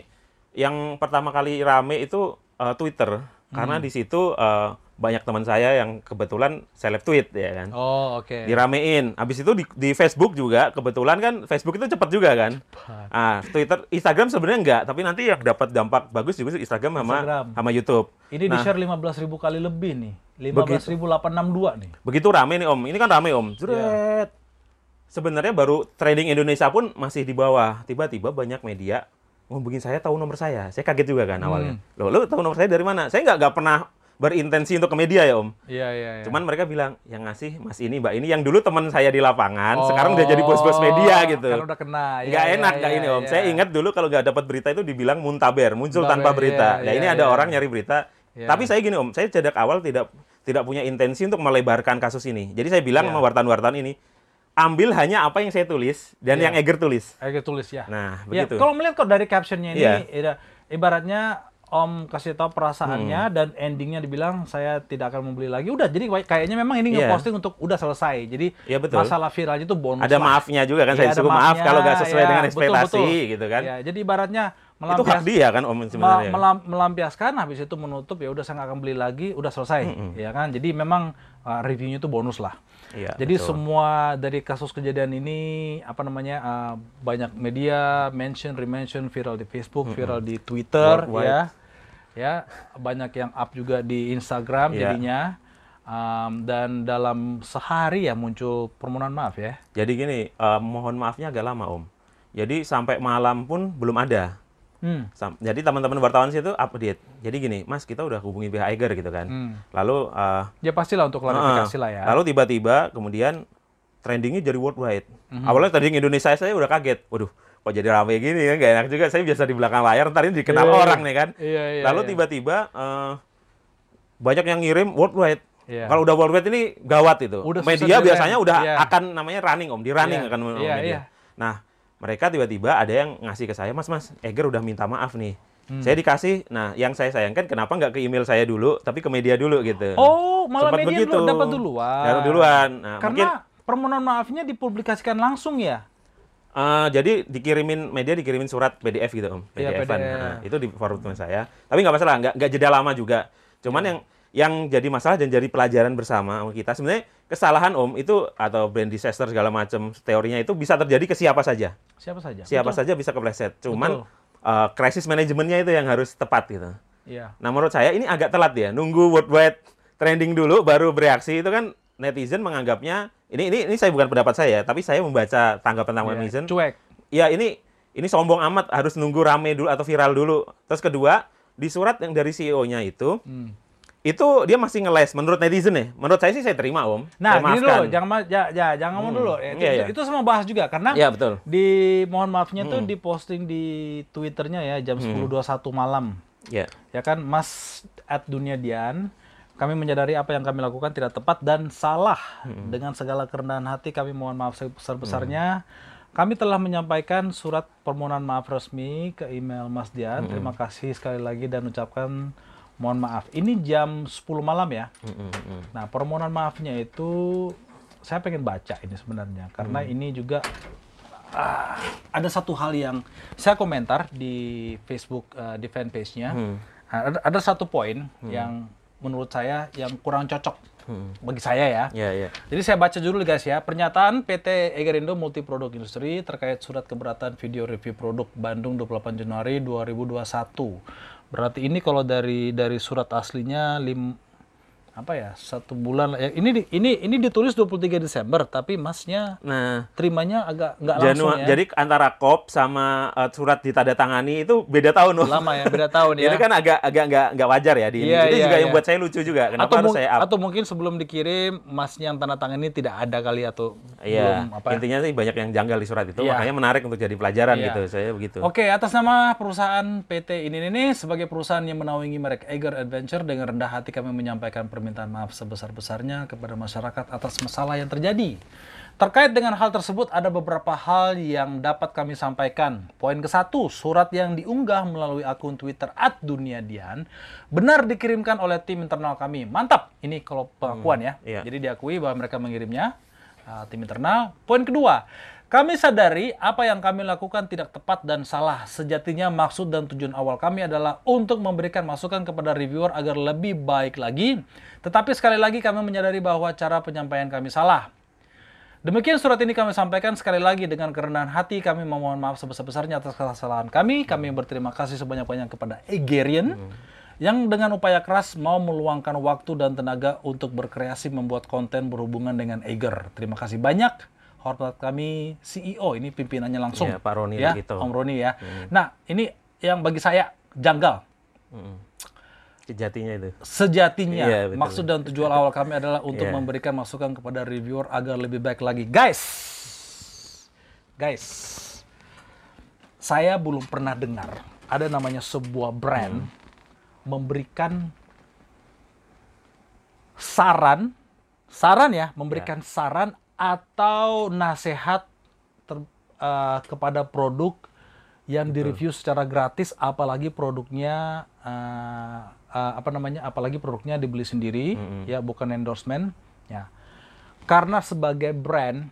yang pertama kali rame itu uh, Twitter. Karena Hmm. di situ uh, banyak teman saya yang kebetulan seleb tweet ya kan. Oh, oke. diramein. Habis itu di, di Facebook juga kebetulan kan Facebook itu cepat juga kan. Ah, Twitter, Instagram sebenarnya enggak, tapi nanti yang dapat dampak bagus juga Instagram sama Instagram. sama YouTube. Ini Nah. di-share 15.000 kali lebih nih. 15.862 nih. Begitu rame nih Om. Ini kan rame Om. Iya. Jret. Sebenarnya baru trading Indonesia pun masih di bawah. Tiba-tiba banyak media ngubungin saya tahu nomor saya. Saya kaget juga kan awalnya. Hmm. Loh, lo tahu nomor saya dari mana? Saya nggak nggak pernah berintensi untuk ke media ya Om. Iya, iya, iya. Cuman mereka bilang, yang ngasih Mas ini, Mbak ini, yang dulu teman saya di lapangan, Oh, sekarang udah jadi bos-bos media gitu. Kan udah kena. Iya, Nggak iya, enak iya, nggak ini om. iya. Saya ingat dulu kalau nggak dapat berita itu dibilang muntaber, muncul Muntaber, tanpa berita. iya, nah ini iya, ada iya. orang nyari berita. Iya. Tapi saya gini om, saya sejak awal tidak tidak punya intensi untuk melebarkan kasus ini. Jadi saya bilang Iya. sama wartawan-wartawan ini, ambil hanya apa yang saya tulis dan Iya. yang Eger tulis. Ayo tulis ya. Nah Ya, begitu. kalau melihat kok dari captionnya ini, Iya. ida- ibaratnya Om kasih tahu perasaannya dan endingnya dibilang saya tidak akan membeli lagi. Udah, jadi kayak- kayaknya memang ini Iya. ngeposting untuk udah selesai. Jadi Iya, betul. masalah viralnya itu bonus Ada lah. maafnya juga kan Iya, saya ada suruh maaf kalau nggak sesuai iya, dengan ekspektasi betul. gitu kan. Ya, jadi ibaratnya Itu hak melampias, dia kan Om sebenarnya. melam- melampiaskan habis itu menutup ya udah saya nggak akan beli lagi, udah selesai. Ya kan? Jadi memang uh, reviewnya itu bonus lah. Iya, Jadi betul. semua dari kasus kejadian ini apa namanya uh, banyak media mention, remention, viral di Facebook, viral di Twitter, Worldwide. ya, ya banyak yang up juga di Instagram Iya. jadinya. Um, dan dalam sehari ya muncul permohonan maaf ya. Jadi gini, eh, mohon maafnya agak lama Om. Jadi sampai malam pun belum ada. Hmm. Sam- Jadi teman-teman wartawan situ update. Jadi gini, Mas kita udah hubungi pihak Eiger gitu kan. Hmm. Lalu eh, Ya pastilah untuk klarifikasi Heeh. lah ya. Lalu tiba-tiba kemudian trendingnya jadi worldwide. Mhm. Awalnya tadi yang Indonesia saya udah kaget. Waduh, kok jadi rame gini ya? Gak enak juga. Saya biasa di belakang layar, ntar ini dikenal Iya, iya. orang nih kan. Iya, iya, Lalu iya. tiba-tiba eh, banyak yang ngirim worldwide. Iya. Kalau udah worldwide ini gawat itu. Udah Media susah biasanya udah Iya. akan namanya running om, di running Iya. akan Iya, media. iya. Nah, mereka tiba-tiba ada yang ngasih ke saya, Mas, Mas, Eger udah minta maaf nih. Saya dikasih, nah yang saya sayangkan kenapa nggak ke email saya dulu, tapi ke media dulu gitu. Oh, malah Sempat media begitu. dulu dapat duluan. Dapat duluan. Nah, Karena mungkin permohonan maafnya dipublikasikan langsung ya. Eh, jadi dikirimin media dikirimin surat PDF gitu om, Iya, PDF-an. PDF. Nah, itu di forward ke saya. Tapi nggak masalah, nggak nggak jeda lama juga. Cuman Iya. yang yang jadi masalah dan jadi pelajaran bersama sama kita sebenarnya kesalahan om itu atau brand disaster segala macam teorinya itu bisa terjadi ke siapa saja. Siapa saja? Siapa Betul. saja bisa kepleset. Cuman Betul. eh, krisis manajemennya itu yang harus tepat gitu. Iya. Nah menurut saya ini agak telat ya, nunggu worldwide trending dulu baru bereaksi itu kan netizen menganggapnya ini ini ini saya bukan pendapat saya, tapi saya membaca tanggapan-tanggapan Iya. netizen. Cuek. Ya ini ini sombong amat harus nunggu rame dulu atau viral dulu. Terus kedua di surat yang dari CEO-nya itu Hmm. itu dia masih ngeles menurut netizen ya. Menurut saya sih saya terima om. Nah, saya dulu, jangan ya, ya, jangan ngomong Hmm. dulu. Ya, itu, Iya, itu, itu semua bahas juga karena Iya betul. di mohon maafnya tuh Hmm. diposting di Twitternya ya jam 10.21 malam. Ya. Ya kan, Mas at Dunia Dian, kami menyadari apa yang kami lakukan tidak tepat dan salah. Dengan segala kerendahan hati kami mohon maaf sebesar-besarnya. Kami telah menyampaikan surat permohonan maaf resmi ke email Mas Dian. Terima kasih sekali lagi dan ucapkan mohon maaf. Ini jam 10 malam ya. Mm, mm, mm. Nah, permohonan maafnya itu saya pengen baca ini sebenarnya karena ini juga ah, ada satu hal yang saya komentar di Facebook eh, di fanpage-nya. Hmm. Ada, ada satu poin yang menurut saya yang kurang cocok Hmm. bagi saya ya. Ya ya. Jadi saya baca dulu guys ya. Pernyataan PT Egerindo Multiproduk Industri terkait surat keberatan video review produk Bandung 28 Januari 2021. Berarti ini kalau dari dari surat aslinya lim apa ya satu bulan ya, ini di- ini ini ditulis 23 Desember tapi masnya Nah. terimanya agak nggak langsung ya Jadi antara kop sama eh, surat ditandatangani itu beda tahun Om. lama ya beda tahun [laughs] ya Ini kan agak agak nggak nggak wajar ya di ini. Iya, itu iya, juga yang iya. buat saya lucu juga. Kenapa atau, harus saya up? atau mungkin sebelum dikirim masnya yang tanda tangan ini tidak ada kali atau Iya, belum apa intinya sih banyak yang janggal di surat itu, Iya. makanya menarik untuk jadi pelajaran Iya. gitu. Saya begitu. Oke, atas nama perusahaan PT ini ini sebagai perusahaan yang menaungi merek Eger Adventure dengan rendah hati kami menyampaikan permintaan maaf sebesar-besarnya kepada masyarakat atas masalah yang terjadi. Terkait dengan hal tersebut ada beberapa hal yang dapat kami sampaikan. Poin ke satu, surat yang diunggah melalui akun Twitter @duniadian benar dikirimkan oleh tim internal kami. Mantap. Ini kalau pengakuan ya. iya. Jadi diakui bahwa mereka mengirimnya uh, tim internal. Poin kedua, kami sadari apa yang kami lakukan tidak tepat dan salah. Sejatinya maksud dan tujuan awal kami adalah untuk memberikan masukan kepada reviewer agar lebih baik lagi. Tetapi sekali lagi kami menyadari bahwa cara penyampaian kami salah. Demikian surat ini kami sampaikan sekali lagi dengan kerendahan hati kami memohon maaf sebesar-besarnya atas kesalahan kami. Kami berterima kasih sebanyak-banyak kepada Egerian yang dengan upaya keras mau meluangkan waktu dan tenaga untuk berkreasi membuat konten berhubungan dengan Eger. Terima kasih banyak. Hormat kami CEO ini pimpinannya langsung. Iya, Pak Roni ya, Lagito. Om Roni ya. Nah, ini yang bagi saya janggal. Mm. Sejatinya itu. Sejatinya Iya, betul. maksud dan tujuan awal kami adalah untuk Iya. memberikan masukan kepada reviewer agar lebih baik lagi. Guys, guys, saya belum pernah dengar ada namanya sebuah brand Hmm. Memberikan saran, saran ya, memberikan saran atau nasihat ter- eh, kepada produk yang direview secara gratis, apalagi produknya uh, uh, apa namanya, apalagi produknya dibeli sendiri, ya bukan endorsement, ya. Karena sebagai brand,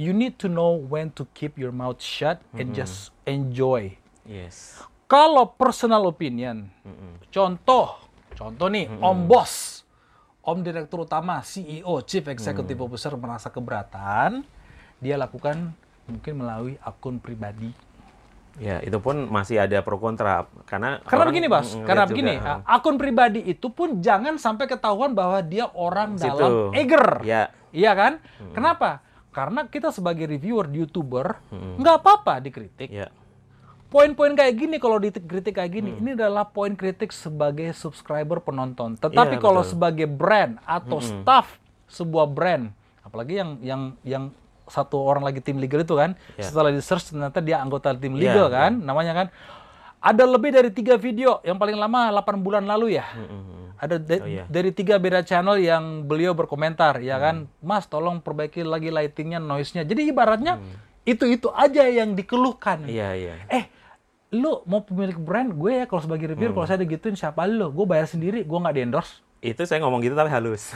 you need to know when to keep your mouth shut and just enjoy. Yes. Kalau personal opinion, contoh, contoh nih, Om Bos, Om Direktur Utama, CEO, Chief Executive Officer merasa keberatan, dia lakukan mungkin melalui akun pribadi. Ya, itu pun masih ada pro kontra karena Karena orang begini, ngeliat karena juga, begini, akun pribadi itu pun jangan sampai ketahuan bahwa dia orang Situ. dalam eger. Ya. Iya kan? Kenapa? Karena kita sebagai reviewer, YouTuber, nggak apa-apa dikritik. Ya. Poin-poin kayak gini kalau dikritik kayak gini Hmm. ini adalah poin kritik sebagai subscriber penonton tetapi Iya, kalau betul. sebagai brand atau staff sebuah brand apalagi yang yang yang satu orang lagi tim legal itu kan Iya. setelah di search ternyata dia anggota tim Iya, legal kan namanya kan ada lebih dari tiga video yang paling lama 8 bulan lalu ya ada da- Oh, iya. dari tiga beda channel yang beliau berkomentar ya Hmm. kan mas tolong perbaiki lagi lightingnya noise-nya jadi ibaratnya Hmm. itu itu aja yang dikeluhkan Iya, iya. eh lu mau pemilik brand gue ya kalau sebagai reviewer Hmm. kalau saya digituin siapa lu gue bayar sendiri gue nggak di endorse Itu saya ngomong gitu tapi halus.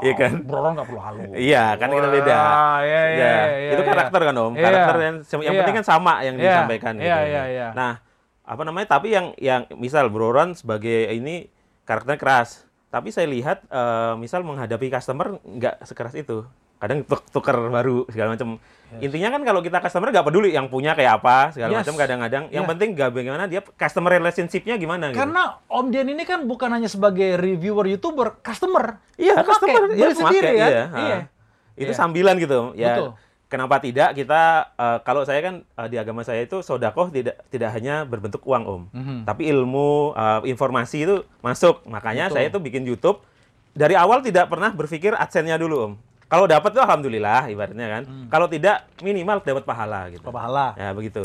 Iya kan? bro nggak perlu halu Iya, kan kita beda. Wah, iya, iya, Ya, iya, itu iya. karakter kan Om. Iya. Karakter yang yang Iya. penting kan sama yang Iya. disampaikan Iya, gitu. iya, iya. Nah, apa namanya? Tapi yang yang misal Bro Ron sebagai ini karakternya keras. Tapi saya lihat eh, misal menghadapi customer nggak sekeras itu. Kadang tuk tuker baru segala macam. Intinya kan kalau kita customer nggak peduli yang punya kayak apa segala Yes. macam kadang-kadang. Yang Iya. penting nggak bagaimana dia customer relationship-nya gimana gitu. karena Om Dian ini kan bukan hanya sebagai reviewer youtuber customer Iya, customer iya, sendiri kan iya, iya. Itu Iya. sambilan gitu. Ya, Betul. kenapa tidak kita eh, kalau saya kan eh, di agama saya itu sodakoh tidak tidak hanya berbentuk uang om, Mhm. tapi ilmu eh, informasi itu masuk. Makanya Betul. saya itu bikin YouTube dari awal tidak pernah berpikir adsense-nya dulu om. Kalau dapat tuh alhamdulillah ibaratnya kan. Hmm. Kalau tidak minimal dapat pahala gitu. pahala Ya begitu.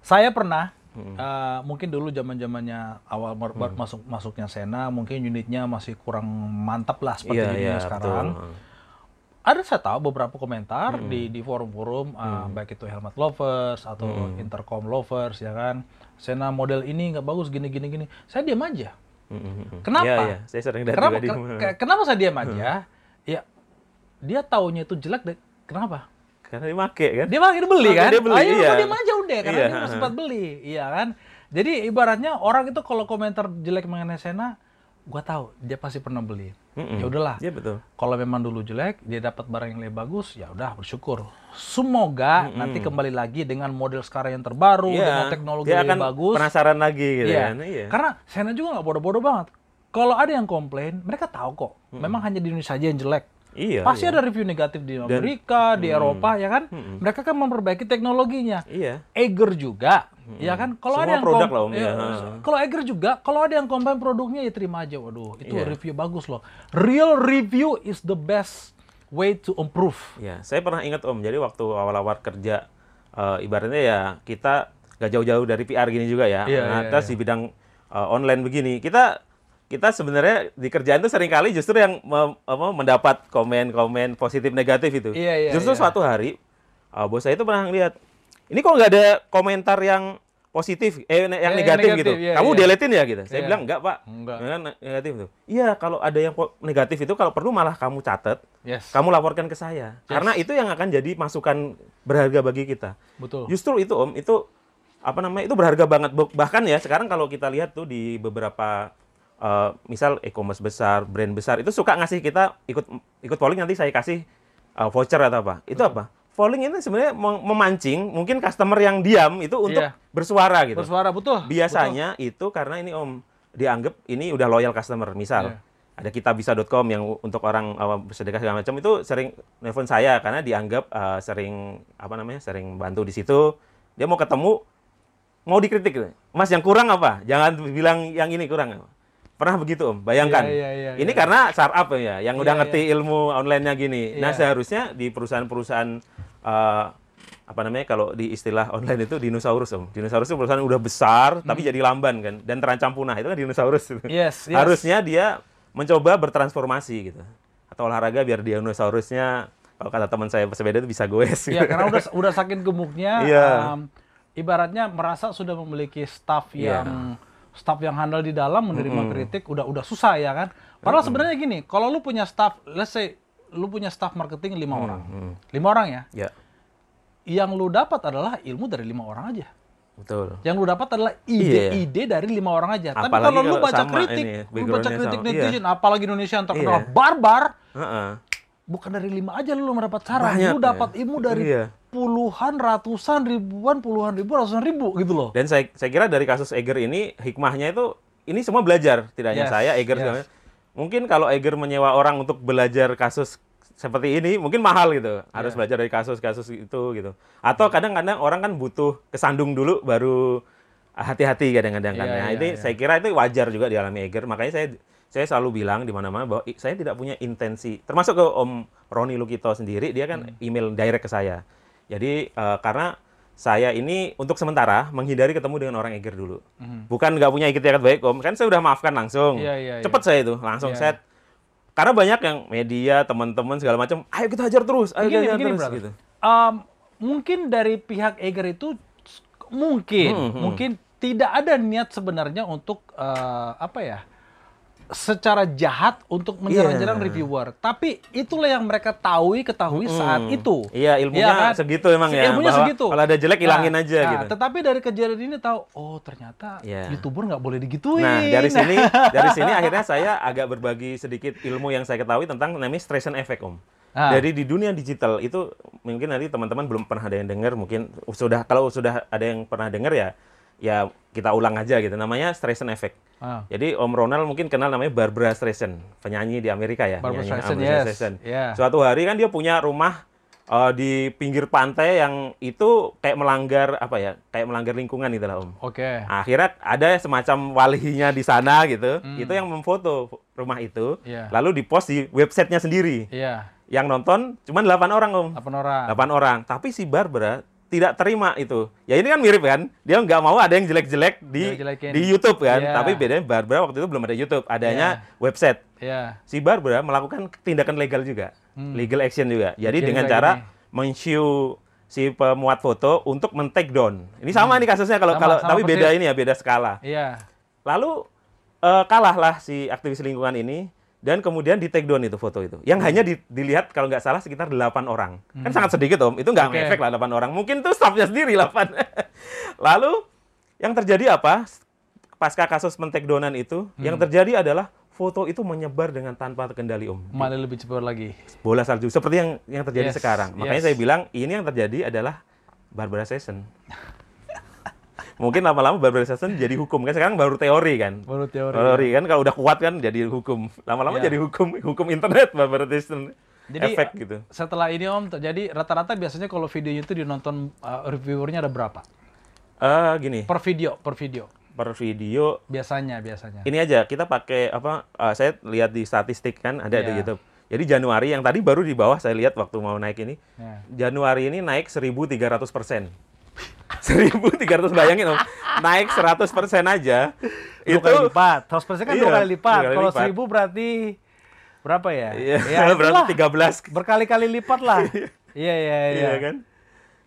saya pernah Hmm. eh, mungkin dulu zaman zamannya awal baru masuk masuknya Sena mungkin unitnya masih kurang mantap lah seperti Iya unitnya iya sekarang betul. ada saya tahu beberapa komentar Hmm. di di forum-forum uh, baik itu helmet lovers atau Hmm. intercom lovers ya kan Sena model ini nggak bagus gini gini gini saya diam aja Mm, mm, mm. Kenapa? Iya, iya. Saya sering kenapa ke- ke- kenapa saya diam aja ya dia taunya itu jelek deh kenapa karena dia make kan. dia malah dia beli Oh, kan dia beli, Ayo, iya. diam aja udah karena Iya, dia udah ha-ha. sempat beli iya kan jadi ibaratnya orang itu kalau komentar jelek mengenai Sena gua tahu dia pasti pernah beli Mm-mm. ya udahlah Iya betul. kalau memang dulu jelek dia dapat barang yang lebih bagus ya udah bersyukur semoga nanti kembali lagi dengan model sekarang yang terbaru Iya, dengan teknologi dia yang akan lebih bagus penasaran lagi gitu iya. kan. Iya. karena Sena juga nggak bodoh-bodoh banget kalau ada yang komplain mereka tahu kok memang hanya di Indonesia aja yang jelek Iya. pasti iya. ada review negatif di Amerika di Eropa ya kan mereka kan memperbaiki teknologinya Iya. Eger juga, ya kan? Kalau ada yang produk lah, Om, ya, ya. Kalau Eger juga, kalau ada yang komplain produknya ya terima aja. Waduh, itu Iya. review bagus loh. Real review is the best way to improve. Iya, saya pernah ingat Om. Jadi waktu awal-awal kerja, eh, ibaratnya ya kita gak jauh-jauh dari PR gini juga ya. Iya, nah, iya, terus di bidang eh, online begini, kita kita sebenarnya di kerjaan itu sering kali justru yang mem- apa, mendapat komen-komen positif negatif itu. Iya, iya, justru iya. suatu hari eh, bos saya itu pernah ngeliat, ini kok nggak ada komentar yang positif, eh yang yang negatif, negatif, gitu. iya, Kamu iya. deletin ya gitu. Saya Iya. bilang enggak pak, Enggak. Ya negatif tuh. Iya kalau ada yang negatif itu kalau perlu malah kamu catat, Yes. kamu laporkan ke saya. Karena itu yang akan jadi masukan berharga bagi kita. Betul. Justru itu Om, itu apa namanya? Itu berharga banget. Bahkan ya sekarang kalau kita lihat tuh di beberapa eh, misal e-commerce besar, brand besar itu suka ngasih kita ikut ikut polling nanti saya kasih eh, voucher atau apa. Itu apa? Polling ini sebenarnya mem- memancing mungkin customer yang diam itu untuk Iya. bersuara gitu. Bersuara betul. Biasanya itu karena ini Om dianggap ini udah loyal customer. Misal Iya. ada kitabisa.com yang untuk orang uh, bersedekah segala macam itu sering nelfon saya karena dianggap uh, sering apa namanya? sering bantu di situ. Dia mau ketemu mau dikritik. gitu. Mas yang kurang apa? Jangan bilang yang ini kurang. Pernah begitu Om? Bayangkan. Iya, iya, iya, ini iya. karena startup ya yang udah Iya, ngerti ilmu online-nya gini. Iya. Nah, seharusnya di perusahaan-perusahaan uh, apa namanya kalau di istilah online itu dinosaurus om dinosaurus itu perusahaan udah besar tapi jadi lamban kan dan terancam punah itu kan dinosaurus Hmm. Yes, yes. harusnya dia mencoba bertransformasi gitu atau olahraga biar dinosaurusnya kalau kata teman saya pesepeda itu bisa goes Iya, karena udah [laughs] udah saking gemuknya Iya. um, ibaratnya merasa sudah memiliki staff Iya. yang staff yang handal di dalam menerima kritik udah udah susah ya kan. Padahal sebenarnya gini, kalau lu punya staff, let's say lu punya staff marketing lima orang, hmm. lima orang ya, Ya, yang lu dapat adalah ilmu dari lima orang aja. betul. Yang lu dapat adalah ide-ide dari lima orang aja. Tapi Apalagi kalau lu baca kritik, ini, lu baca kritik sama. netizen, apalagi Indonesia yang terkenal Iya. barbar, Heeh. bukan dari lima aja lu mendapat saran, Banyak, lu ya. dapat ilmu dari Iya. Puluhan, ratusan, ribuan, puluhan ribu, ratusan ribu gitu loh. Dan saya saya kira dari kasus Eger ini hikmahnya itu ini semua belajar, tidak hanya Yes, saya, Eger yes. Mungkin kalau Eger menyewa orang untuk belajar kasus seperti ini mungkin mahal gitu. Harus Iya. belajar dari kasus-kasus itu gitu. Atau kadang-kadang orang kan butuh kesandung dulu baru hati-hati kadang-kadang kan. Iya, Nah, iya, ini iya. saya kira itu wajar juga dialami Eger. Makanya saya saya selalu bilang di mana-mana bahwa saya tidak punya intensi. Termasuk ke Om Roni Lukito sendiri, dia kan Hmm. email direct ke saya. Jadi eh, karena saya ini untuk sementara menghindari ketemu dengan orang Eger dulu. Bukan nggak punya itikat baik Om, kan saya udah maafkan langsung. Hmm. Iya, iya. Cepet saya itu, langsung Iya. set. Karena banyak yang media, teman-teman segala macam, ayo kita hajar terus, ayo Begini, kita hajar begini, terus brother. gitu. Um, mungkin dari pihak Eger itu mungkin, Hmm, hmm. mungkin tidak ada niat sebenarnya untuk eh, apa ya? Secara jahat untuk menyerang-nyerang Iya. reviewer. Tapi itulah yang mereka tahu ketahui saat Hmm. itu. Iya, ilmunya kan? segitu emang ya, Ilmunya bahwa segitu. kalau ada jelek, hilangin aja nah, gitu. Tetapi dari kejadian ini tahu, oh ternyata Iya. youtuber nggak boleh digituin. Nah, dari [laughs] sini dari sini akhirnya saya agak berbagi sedikit ilmu yang saya ketahui tentang namanya Streisand effect, Om. Ah. Dari di dunia digital itu mungkin nanti teman-teman belum pernah ada yang dengar, mungkin sudah kalau sudah ada yang pernah dengar ya ya kita ulang aja gitu. Namanya Streisand effect. Ah. Jadi Om Ronald mungkin kenal namanya Barbara Streisand, penyanyi di Amerika ya. Barbara Streisand, Barbara yes. Streisand. Yeah. Suatu hari kan dia punya rumah eh, di pinggir pantai yang itu kayak melanggar apa ya? Kayak melanggar lingkungan gitu lah, Om. Oke. Akhirnya ada semacam walinya di sana gitu. Itu yang memfoto rumah itu. Iya. lalu dipost di websitenya sendiri. Iya, Yang nonton cuma 8 orang, Om. 8 orang. 8 orang. Tapi si Barbara tidak terima itu. Ya ini kan mirip kan? Dia nggak mau ada yang jelek-jelek di di YouTube kan. Iya. Tapi bedanya Barbara waktu itu belum ada YouTube, adanya website. Iya. Si Barbara melakukan tindakan legal juga, legal action juga. Jadi Bikin dengan cara men-show si pemuat foto untuk men-take down. Ini sama nih kasusnya kalau kalau tapi persis. beda ini ya, beda skala. Iya. Lalu eh, kalahlah si aktivis lingkungan ini dan kemudian di take down itu foto itu. Yang hanya di- dilihat kalau nggak salah sekitar 8 orang. Kan sangat sedikit Om. Itu nggak Oke. ngefek lah 8 orang. Mungkin tuh staffnya sendiri 8. [laughs] Lalu yang terjadi apa? Pasca kasus men-take downan itu, yang terjadi adalah foto itu menyebar dengan tanpa kendali Om. Malah lebih cepat lagi. Bola salju seperti yang yang terjadi Yes, sekarang. Makanya yes. saya bilang ini yang terjadi adalah Barbara Session. [laughs] Mungkin lama-lama Barbara Session jadi hukum kan sekarang baru teori kan. Baru teori. Teori kan kalau udah kuat kan jadi hukum. Lama-lama Iya. jadi hukum hukum internet Barbara Session. Jadi efek gitu. setelah ini Om, jadi rata-rata biasanya kalau videonya itu dinonton uh, reviewernya ada berapa? Eh gini, Per video, per video. per video Biasanya, biasanya. ini aja kita pakai apa eh, saya lihat di statistik kan ada di Iya. YouTube. Jadi Januari yang tadi baru di bawah saya lihat waktu mau naik ini. Ya. Januari ini naik 1.300 persen. 1.300 bayangin om, naik 100 persen aja. Dua itu kali lipat. 100% kan Iya, dua kali lipat. Kalau. 1000 berarti berapa ya? Iya, Ya, berarti 13 Berkali-kali lipat lah. iya, iya, iya. Iya kan?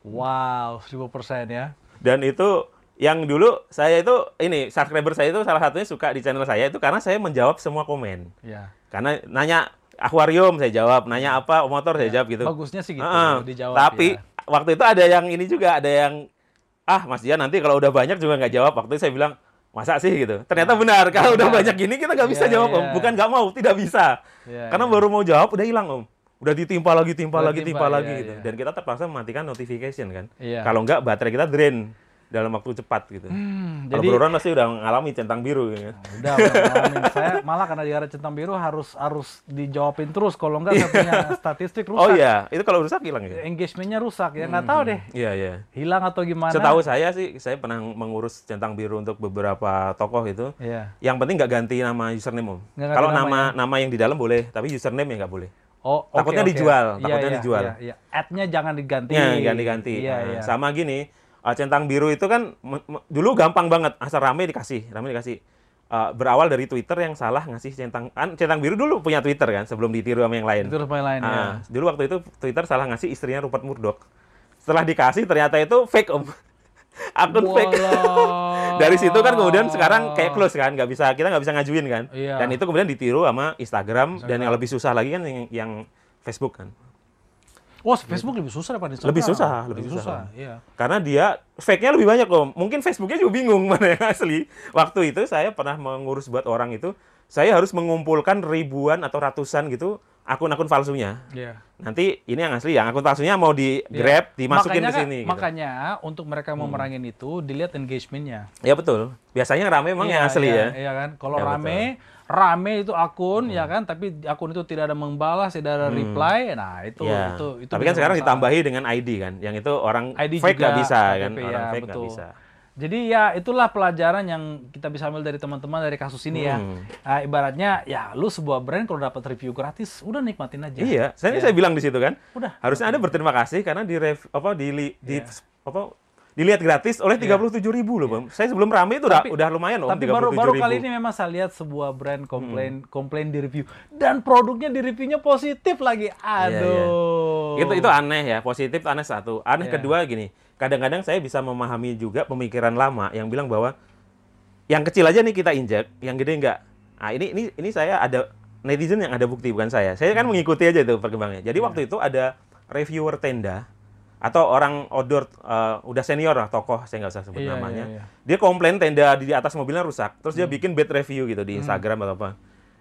Wow, 1000% ya. Dan itu yang dulu saya itu ini subscriber saya itu salah satunya suka di channel saya itu karena saya menjawab semua komen. Iya. Karena nanya akuarium saya jawab, nanya apa motor saya jawab gitu. Bagusnya sih gitu Heeh. dijawab. Tapi ya. waktu itu ada yang ini juga, ada yang ah Mas Dian nanti kalau udah banyak juga nggak jawab. Waktu itu saya bilang masa sih gitu. Ternyata benar kalau udah banyak gini kita nggak bisa Iya, jawab om. iya. Bukan nggak mau, tidak bisa. Iya, Karena iya. baru mau jawab udah hilang om. Udah ditimpa lagi, timpa Udah lagi, timpa, timpa lagi iya, gitu. iya. Dan kita terpaksa mematikan notification kan. Iya. Kalau nggak baterai kita drain dalam waktu cepat gitu. Hmm, Kalau jadi Ron pasti udah ngalami centang biru gitu. udah, udah ngalamin. saya malah karena di area centang biru harus harus dijawabin terus kalau enggak saya punya [laughs] statistik rusak. Oh iya, itu kalau rusak hilang ya? Engagementnya rusak ya nggak tahu deh Iya, iya. hilang atau gimana. Setahu saya sih, saya pernah mengurus centang biru untuk beberapa tokoh itu. Iya. Yang penting nggak ganti nama username om. Kalau nama nama nama yang di dalam boleh, tapi username ya nggak boleh. Oh, Takutnya oke. dijual, Iya, takutnya iya, dijual. Iya, iya. Ad-nya jangan diganti. Ya, ganti-ganti. Iya, Nah, iya. Sama gini, uh, centang biru itu kan dulu gampang banget, asal rame dikasih, rame dikasih. Uh, berawal dari Twitter yang salah ngasih centang kan centang biru dulu punya Twitter kan sebelum ditiru sama yang lain. Itu rumah lain ya. Ah, dulu waktu itu Twitter salah ngasih istrinya Rupert Murdoch. Setelah dikasih ternyata itu fake om. [laughs] akun fake. Walah. [laughs] Dari situ kan kemudian sekarang kayak close kan, nggak bisa kita nggak bisa ngajuin kan. Iya. Dan itu kemudian ditiru sama Instagram, dan yang lebih susah lagi kan yang, yang Facebook kan. Wah, Facebook lebih susah daripada Instagram. Lebih susah, lebih susah. Iya. Karena dia fake-nya lebih banyak loh. Mungkin Facebooknya juga bingung [laughs] mana yang asli. Waktu itu saya pernah mengurus buat orang itu, saya harus mengumpulkan ribuan atau ratusan gitu akun-akun palsunya. Iya. Nanti ini yang asli, yang akun palsunya mau di grab, dimasukin makanya, ke sini. kan- gitu. Makanya untuk mereka mau merangin itu dilihat engagementnya. Ya betul. Biasanya yang rame emang yang Iya, asli iya, ya. Iya kan. Kalau Ya, rame, rame itu akun ya kan, tapi akun itu tidak ada membalas, tidak ada reply. Nah, itu Ya. itu itu Tapi kan sekarang masalah. ditambahi dengan ID kan, yang itu orang ID fake juga, nggak bisa kan, KTP, orang ya, fake nggak bisa. Jadi ya itulah pelajaran yang kita bisa ambil dari teman-teman dari kasus ini ya. Hmm. Nah, ibaratnya ya lu sebuah brand kalau dapat review gratis, udah nikmatin aja. Iya, saya saya bilang di situ kan. Udah. Harusnya Anda berterima kasih karena di rev- apa di, di apa dilihat gratis oleh 37.000 ribu loh, Bang. Saya sebelum rame itu udah Iya. Tapi- udah lumayan loh, Tapi baru baru 37.000. kali ini memang saya lihat sebuah brand komplain komplain di review dan produknya di reviewnya positif lagi. Aduh. Itu itu aneh ya, positif aneh satu. Aneh Iya. kedua gini, kadang-kadang saya bisa memahami juga pemikiran lama yang bilang bahwa yang kecil aja nih kita injek, yang gede enggak. Nah, ini ini ini saya ada netizen yang ada bukti bukan saya. Saya kan mengikuti aja itu perkembangannya. Jadi waktu itu ada reviewer tenda atau orang outdoor eh, udah senior lah tokoh saya nggak usah sebut Iya, namanya. iya, iya. Dia komplain tenda di atas mobilnya rusak, terus dia bikin bad review gitu di Instagram atau apa.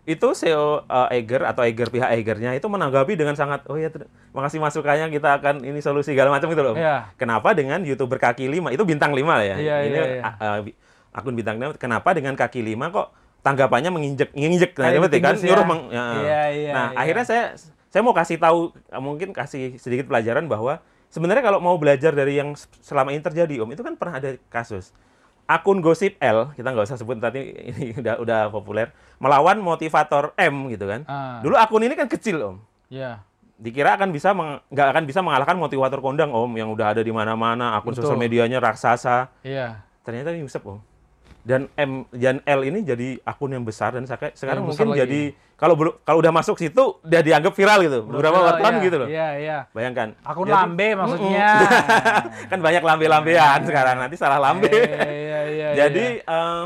Itu CEO eh, Eger atau Eger pihak Egernya itu menanggapi dengan sangat oh ya makasih masukannya kita akan ini solusi segala macam gitu loh. Iya. Kenapa dengan YouTuber kaki lima itu bintang lima ya? Iya, ini iya, iya. a- a- bi- akun bintang lima. Kenapa dengan kaki lima kok tanggapannya menginjek menginjek nah, berarti kan ya. nyuruh meng- ya. Iya, iya, Nah, iya. akhirnya saya saya mau kasih tahu mungkin kasih sedikit pelajaran bahwa sebenarnya kalau mau belajar dari yang selama ini terjadi Om, itu kan pernah ada kasus. Akun gosip L, kita nggak usah sebut tadi [laughs] ini udah udah populer, melawan motivator M gitu kan. Ah. Dulu akun ini kan kecil Om. Iya. Dikira akan bisa nggak akan bisa mengalahkan motivator kondang Om yang udah ada di mana-mana, akun sosial medianya raksasa. Iya. Ternyata nyusep Om. Dan M dan L ini jadi akun yang besar dan seka- sekarang besar mungkin lagi. jadi kalau belum kalau udah masuk situ udah dianggap viral gitu. Beberapa wartawan iya, gitu loh. Iya, iya. Bayangkan. Akun Jadi- lambe maksudnya. [laughs] kan banyak lambe-lambean sekarang nanti salah lambe. Iya, iya, iya. Jadi eh,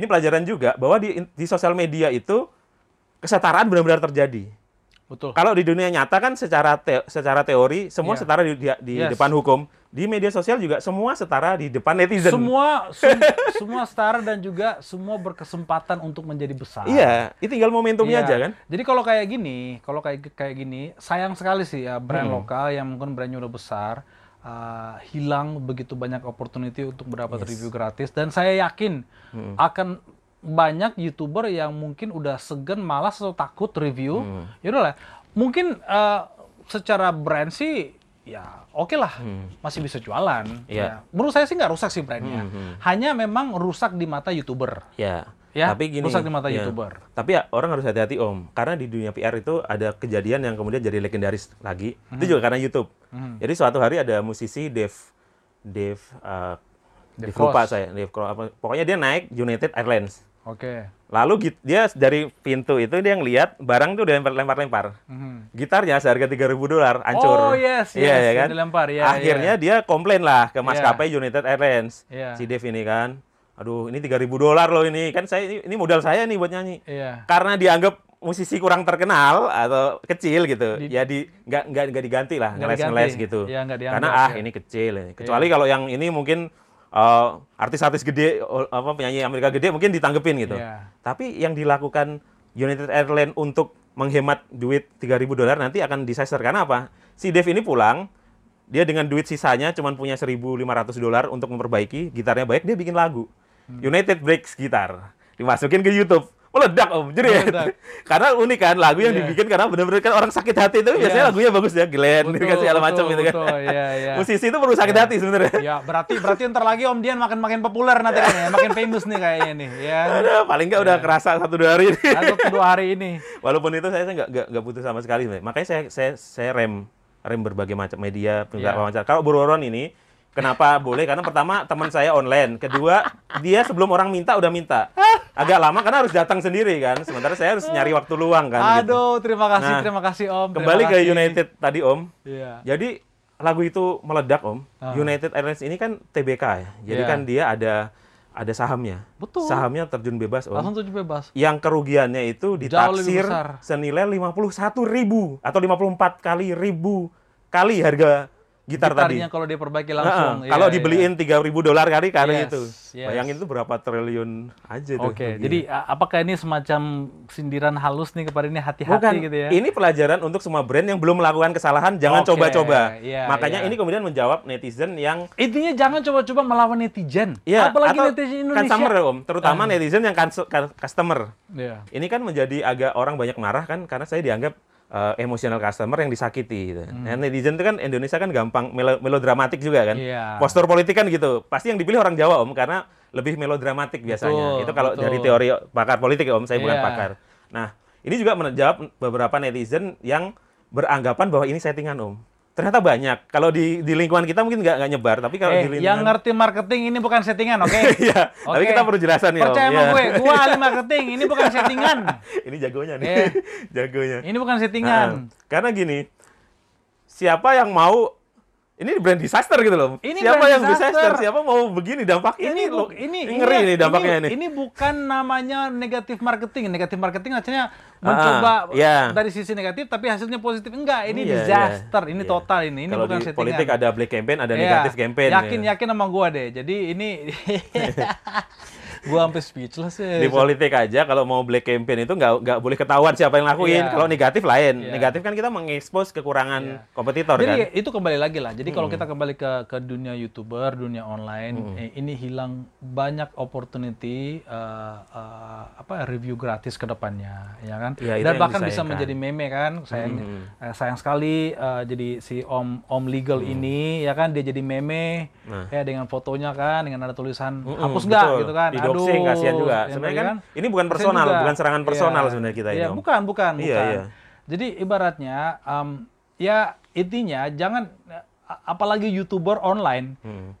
ini pelajaran juga bahwa di di sosial media itu kesetaraan benar-benar terjadi. betul. Kalau di dunia nyata kan secara te- secara teori semua Iya. setara di, di, di Yes. depan hukum. Di media sosial juga semua setara di depan netizen. Semua sem- [laughs] semua setara dan juga semua berkesempatan untuk menjadi besar. Iya, itu tinggal momentumnya Iya. aja kan. Jadi kalau kayak gini, kalau kayak kayak gini, sayang sekali sih ya brand Hmm. lokal yang mungkin brandnya udah besar uh, hilang begitu banyak opportunity untuk mendapat review gratis dan saya yakin Hmm. akan banyak youtuber yang mungkin udah segan malas atau takut review. Hmm. Ya udahlah, mungkin uh, secara brand sih ya oke lah masih bisa jualan. Hmm. Iya. Ya. Menurut saya sih nggak rusak sih brandnya. Hmm, hmm. Hanya memang rusak di mata youtuber. Ya. Ya, tapi gini, rusak di mata ya. YouTuber. Tapi ya orang harus hati-hati Om, karena di dunia PR itu ada kejadian yang kemudian jadi legendaris lagi. Hmm. Itu juga karena YouTube. Jadi suatu hari ada musisi Dave Dave uh, Dave Dave lupa saya, Dave Cross apa. Pokoknya dia naik United Airlines. Oke. Lalu git- dia dari pintu itu dia ngeliat barang tuh udah lempar-lempar. Mhm. Gitarnya seharga 3000 dolar Oh, hancur. yes, Iya yes, ya kan? yang dilempar, iya, Akhirnya dia komplain lah ke maskapai United Airlines. Iya. Si Dave ini kan. Aduh, ini 3000 dolar loh ini. Kan saya ini, ini modal saya nih buat nyanyi. Iya. Karena dianggap musisi kurang terkenal atau kecil gitu. Di- ya di nggak nggak nggak diganti lah, ngeles-ngeles gitu. Iya, dianggap, Karena ah ya. ini kecil ini. Kecuali kalau yang ini mungkin eh, artis-artis gede o- apa penyanyi Amerika gede mungkin ditanggepin gitu. Iya. Tapi yang dilakukan United Airlines untuk menghemat duit 3000 dolar nanti akan disaster karena apa? Si Dave ini pulang dia dengan duit sisanya cuma punya 1.500 dolar untuk memperbaiki gitarnya baik dia bikin lagu Hmm. United Breaks Gitar dimasukin ke YouTube meledak om jadi Meledak. [laughs] karena unik kan lagu yang Iya. dibikin karena benar-benar kan orang sakit hati itu biasanya Yes. lagunya bagus ya Glenn Betul, dikasih segala macam gitu kan betul, iya, iya. [laughs] musisi itu perlu sakit hati sebenarnya Ya, berarti berarti ntar lagi Om Dian makin makin populer nanti kan ya, makin famous nih kayaknya nih, ya. Aduh, paling nggak udah kerasa satu dua hari ini Atau kedua hari ini. [laughs] Walaupun itu saya nggak nggak butuh sama sekali. Makanya saya saya saya rem rem berbagai macam media, Iya. beberapa macam. Kalau Buroron ini kenapa boleh? Karena pertama teman saya online, kedua dia sebelum orang minta udah minta. Agak lama karena harus datang sendiri kan. Sementara saya harus nyari waktu luang kan. gitu. Aduh, terima kasih, Nah, terima kasih Om. terima Kembali ke kasih. United tadi Om. Iya. Jadi lagu itu meledak Om, Ah. United Airlines ini kan TBK ya. Jadi Iya. kan dia ada ada sahamnya. Betul. Sahamnya terjun bebas Om. Langsung tujuh bebas. Yang kerugiannya itu ditaksir senilai 51 ribu atau 54 kali ribu kali harga gitar tadi. Gitarnya kalau dia perbaiki Heeh, langsung. iya, kalau iya. dibeliin 3.000 dolar kali kali Yes, itu. yes. Bayangin itu berapa triliun aja tuh. Oke, ruginya. jadi apakah ini semacam sindiran halus nih kepada ini hati-hati gitu ya? ini pelajaran untuk semua brand yang belum melakukan kesalahan, jangan coba-coba. iya, Makanya iya. ini kemudian menjawab netizen yang Intinya jangan coba-coba melawan netizen. ya Apalagi atau netizen Indonesia. customer ya, Om, terutama Ah. netizen yang cus- cu- customer. Iya. Ini kan menjadi agak orang banyak marah kan karena saya dianggap eh, emosional customer yang disakiti gitu. Nah, netizen itu kan Indonesia kan gampang melo- melodramatik juga kan. Hmm. Iya. Postur politik kan gitu. Pasti yang dipilih orang Jawa, Om, karena lebih melodramatik biasanya. Betul, itu kalau betul. dari teori pakar politik ya, Om, saya bukan Iya. pakar. Nah, ini juga menjawab beberapa netizen yang beranggapan bahwa ini settingan, Om. Ternyata banyak. Kalau di, di lingkungan kita mungkin nggak nggak nyebar, tapi kalau Eh, di yang lingkungan ngerti marketing ini bukan settingan, oke? [laughs] Iya, tapi Oke. kita perlu jelasan nih, Om. Percaya sama Iya. gue, gue ahli [laughs] marketing, ini bukan settingan. [laughs] ini jagonya nih. Eh. jagonya. Ini bukan settingan. Nah, karena gini, siapa yang mau ini brand disaster gitu loh. Ini siapa brand yang disaster. disaster? Siapa mau begini dampaknya ini loh. bu- ini ngeri ini- nih dampaknya ini, ini. Ini bukan namanya negatif marketing. Negatif marketing artinya mencoba iya. dari sisi negatif tapi hasilnya positif. Enggak, ini Iya, disaster. iya, Ini iya. total ini. Ini Kalau bukan di settingan. politik ada black campaign, ada Iya. negatif campaign. Yakin ya. yakin sama gua deh. Jadi ini [laughs] gua sampai speechless ya. Di politik aja kalau mau black campaign itu nggak nggak boleh ketahuan siapa yang lakuin. Iya. Kalau negatif lain. Iya. Negatif kan kita mengekspos kekurangan Iya. kompetitor Jadi kan. itu kembali lagi lah. Jadi kalau kita kembali ke ke dunia youtuber, dunia online, eh, ini hilang banyak opportunity eh, eh, apa review gratis ke depannya, ya kan? Itu Dan bahkan bisa menjadi meme kan. Sayang Hmm. eh, sayang sekali eh, jadi si Om Om Legal ini ya kan dia jadi meme Nah. ya dengan fotonya kan dengan ada tulisan Mm-mm, hapus nggak gitu kan. Di Aduh, kasihan juga. ya Sebenarnya kan ini bukan personal, bukan serangan personal Iya. sebenarnya kita ini, Iya, Om. bukan, bukan, Iya, bukan. iya. Jadi ibaratnya um, ya intinya jangan apalagi youtuber online Hmm.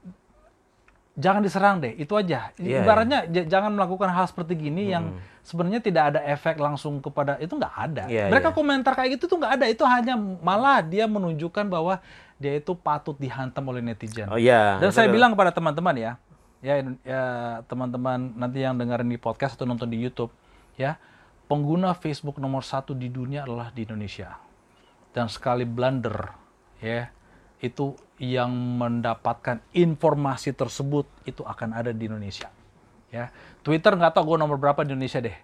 jangan diserang deh itu aja Iya, ibaratnya jangan melakukan hal seperti gini yang sebenarnya tidak ada efek langsung kepada itu nggak ada Iya, mereka iya. komentar kayak gitu tuh nggak ada itu hanya malah dia menunjukkan bahwa dia itu patut dihantam oleh netizen Oh iya. dan itu saya bilang kepada teman-teman ya, ya, ya teman-teman nanti yang dengerin di podcast atau nonton di YouTube, ya pengguna Facebook nomor satu di dunia adalah di Indonesia. Dan sekali blunder, ya itu yang mendapatkan informasi tersebut itu akan ada di Indonesia. Ya Twitter nggak tahu gue nomor berapa di Indonesia deh.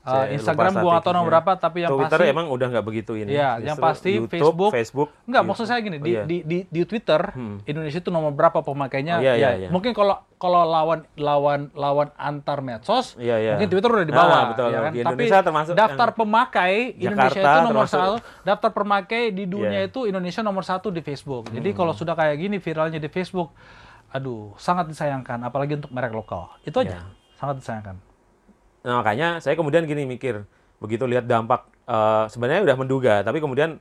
Uh, Instagram nggak tahu nomor statistiknya. berapa, tapi yang Twitter pasti emang udah nggak begitu ini. Iya, yang pasti YouTube, Facebook. Facebook. Enggak, YouTube. maksud saya gini, Oh, di, iya. di, di, di Twitter Hmm. Indonesia itu nomor berapa pemakainya? Oh, iya, ya, iya, iya. Mungkin kalau kalau lawan lawan lawan antar medsos, Iya, iya. mungkin Twitter udah di bawah, Ah, betul. ya kan? Di Tapi Indonesia termasuk daftar yang- pemakai Indonesia Jakarta itu nomor termasuk. satu. Daftar pemakai di dunia Iya. itu Indonesia nomor satu di Facebook. Jadi Hmm. kalau sudah kayak gini viralnya di Facebook, aduh sangat disayangkan, apalagi untuk merek lokal. Itu aja, Iya. sangat disayangkan. Nah, makanya saya kemudian gini mikir, begitu lihat dampak eh, sebenarnya udah menduga, tapi kemudian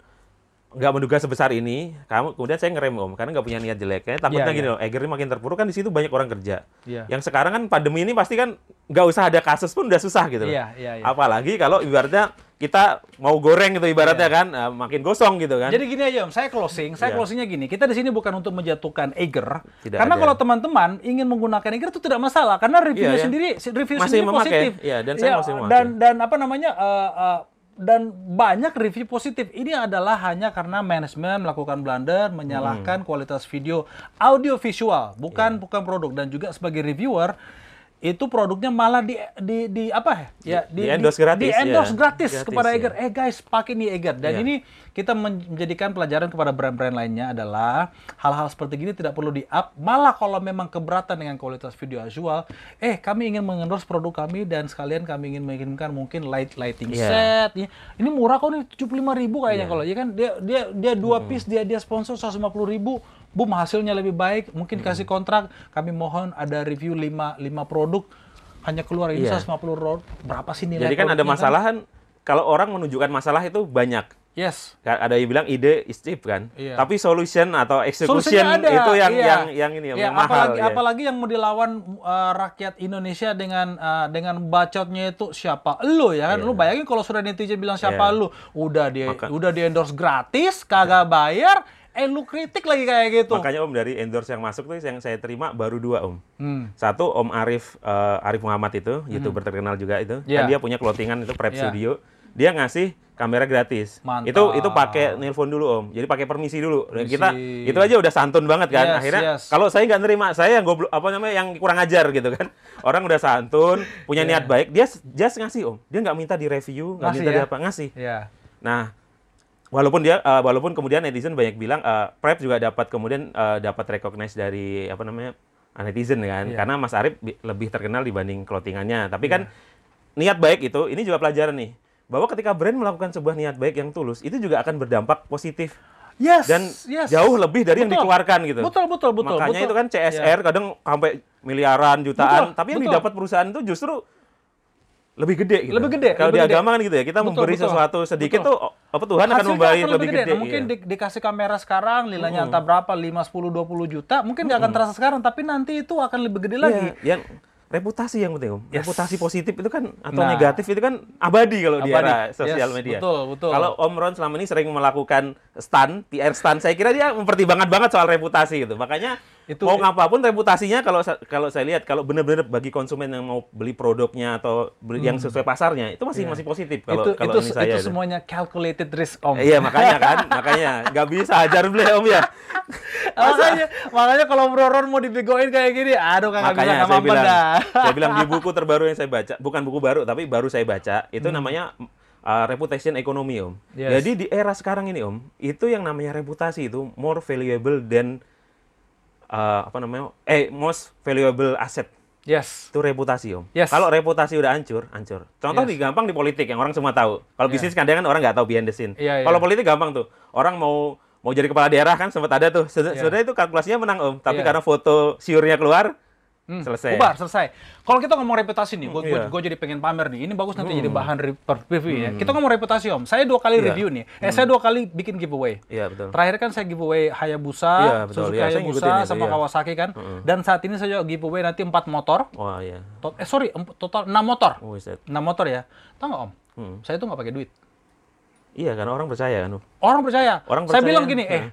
nggak menduga sebesar ini, kamu kemudian saya ngerem om, karena nggak punya niat jelek. Kayaknya takutnya Iya, gini loh, Eger makin terpuruk kan di situ banyak orang kerja. Iya. Yang sekarang kan pandemi ini pasti kan nggak usah ada kasus pun udah susah gitu. loh. Iya, iya, iya. Apalagi kalau ibaratnya kita mau goreng gitu ibaratnya kan, eh, makin gosong gitu kan. Jadi gini aja Om, saya closing, saya Iya. closingnya gini. Kita di sini bukan untuk menjatuhkan Eger, Tidak karena ada. kalau teman-teman ingin menggunakan Eger itu tidak masalah, karena reviewnya Iya, iya. sendiri, review Masih sendiri memakai. positif. Iya, dan saya masih memakai. Dan dan apa namanya? eh, eh, dan banyak review positif. Ini adalah hanya karena manajemen melakukan blunder, Hmm. menyalahkan kualitas video, audio visual, bukan Iya. bukan produk. Dan juga sebagai reviewer itu produknya malah di di, di apa ya? Di endorse gratis, Di endorse ya. gratis, Gratis, kepada ya. Eger eh guys pakai nih Eger dan Iya. ini kita men- menjadikan pelajaran kepada brand-brand lainnya adalah hal-hal seperti gini tidak perlu di up malah kalau memang keberatan dengan kualitas video visual eh kami ingin mengendorse produk kami dan sekalian kami ingin mengirimkan mungkin light lighting Iya. set ya. ini murah kok nih 75.000 ribu kayaknya Iya. kalau ya kan dia dia dia dua piece dia dia sponsor 150.000 boom hasilnya lebih baik mungkin kasih kontrak kami mohon ada review 5 5 produk hanya keluar ini Iya. 150 ro- berapa sih nilai Jadi kan ada masalah kan, kalau orang menunjukkan masalah itu banyak. Yes. Ada yang bilang ide is cheap kan, Iya. tapi solution atau execution ada. itu yang iya. yang yang ini Iya, yang mahal. apalagi, ya. apalagi yang mau dilawan uh, rakyat Indonesia dengan uh, dengan bacotnya itu siapa? Lu ya kan? Iya. Lu bayangin kalau sudah netizen bilang siapa Iya. lu, udah dia Maka- udah di endorse gratis, kagak bayar, eh lu kritik lagi kayak gitu. Makanya Om dari endorse yang masuk tuh yang saya terima baru dua Om. Hmm. Satu Om Arif eh, Arif Muhammad itu, youtuber terkenal juga itu. Iya. Kan dia punya clothingan itu Prep Iya. Studio. Dia ngasih kamera gratis. Mantap. Itu itu pakai nelpon dulu Om. Jadi pakai permisi dulu. Permisi. Kita itu aja udah santun banget kan. Yes, Akhirnya yes. kalau saya nggak nerima, saya yang goblok apa namanya yang kurang ajar gitu kan. [laughs] Orang udah santun, punya Iya. niat baik, dia just ngasih Om. Dia nggak minta di review, nggak minta di ya? apa, ngasih. Ya. Nah, walaupun dia eh, walaupun kemudian netizen banyak bilang eh, Prep juga dapat kemudian eh, dapat recognize dari apa namanya netizen kan Iya. karena Mas Arif bi- lebih terkenal dibanding clothingannya. Tapi Iya. kan niat baik itu ini juga pelajaran nih bahwa ketika brand melakukan sebuah niat baik yang tulus itu juga akan berdampak positif Yes. dan yes. jauh lebih dari yang Betul. dikeluarkan gitu. Betul, betul, betul. Makanya betul. itu kan CSR kadang sampai miliaran jutaan, Betul, tapi yang betul. didapat perusahaan itu justru lebih gede gitu. Lebih gede, Kalau lebih di gede. agama kan gitu ya, kita Betul, memberi betul. sesuatu sedikit Betul. tuh apa Tuhan akan Hasilnya akan lebih gede. Nah, mungkin iya. di- dikasih kamera sekarang nilainya entah berapa 5 10 20 juta, mungkin nggak akan terasa sekarang tapi nanti itu akan lebih gede lagi. Iya, yang reputasi yang penting, Om. Yes. Reputasi positif itu kan atau Nah. negatif itu kan abadi kalau di Abadi. era sosial Yes, media. betul, betul. Kalau Om Ron selama ini sering melakukan stun, PR stun, saya kira dia mempertimbangkan banget soal reputasi gitu. Makanya Itu- mau ngapapun reputasinya kalau kalau saya lihat kalau benar-benar bagi konsumen yang mau beli produknya atau beli yang sesuai pasarnya itu masih Iya. masih positif kalau itu kalau itu ini saya. itu itu. semuanya calculated risk om. Iya makanya kan, makanya nggak bisa ajar beli Om ya. [laughs] makanya makanya kalau Bro Ron mau dibegoin kayak gini, aduh bisa Makanya nggak saya bilang, dah. saya bilang di buku [laughs] terbaru yang saya baca, bukan buku baru tapi baru saya baca, itu namanya uh, reputation economy om. Yes. Jadi di era sekarang ini om, itu yang namanya reputasi itu more valuable than uh, apa namanya, eh most valuable asset Yes. itu reputasi om. Yes. Kalau reputasi udah hancur, hancur. Contoh Yes. di gampang di politik yang orang semua tahu. Kalau Iya. bisnis kadang kan orang nggak tahu behind the scene. Iya, iya. Kalau politik gampang tuh, orang mau mau jadi kepala daerah kan sempat ada tuh. Sebe- Iya. Sebenarnya itu kalkulasinya menang om, tapi Iya. karena foto siurnya keluar, Hmm, Selesai. Bubar, selesai. Kalau kita ngomong reputasi nih, gue Iya. jadi pengen pamer nih. Ini bagus nanti jadi bahan re- per- review ya. Kita ngomong reputasi om. Saya dua kali Iya. review nih. Eh, saya dua kali bikin giveaway. Iya betul. Terakhir kan saya giveaway Hayabusa, Iya, betul. Suzuki Iya, saya Hayabusa itu, sama iya. Kawasaki kan. Dan saat ini saya giveaway nanti 4 motor. Wah iya. To- Eh sorry, total 6 motor. Oh. 6 motor ya. Tahu nggak om? Hmm. Saya tuh nggak pakai duit. Iya, karena orang percaya kan. Orang percaya. Orang Saya percaya. bilang gini, eh Hmm.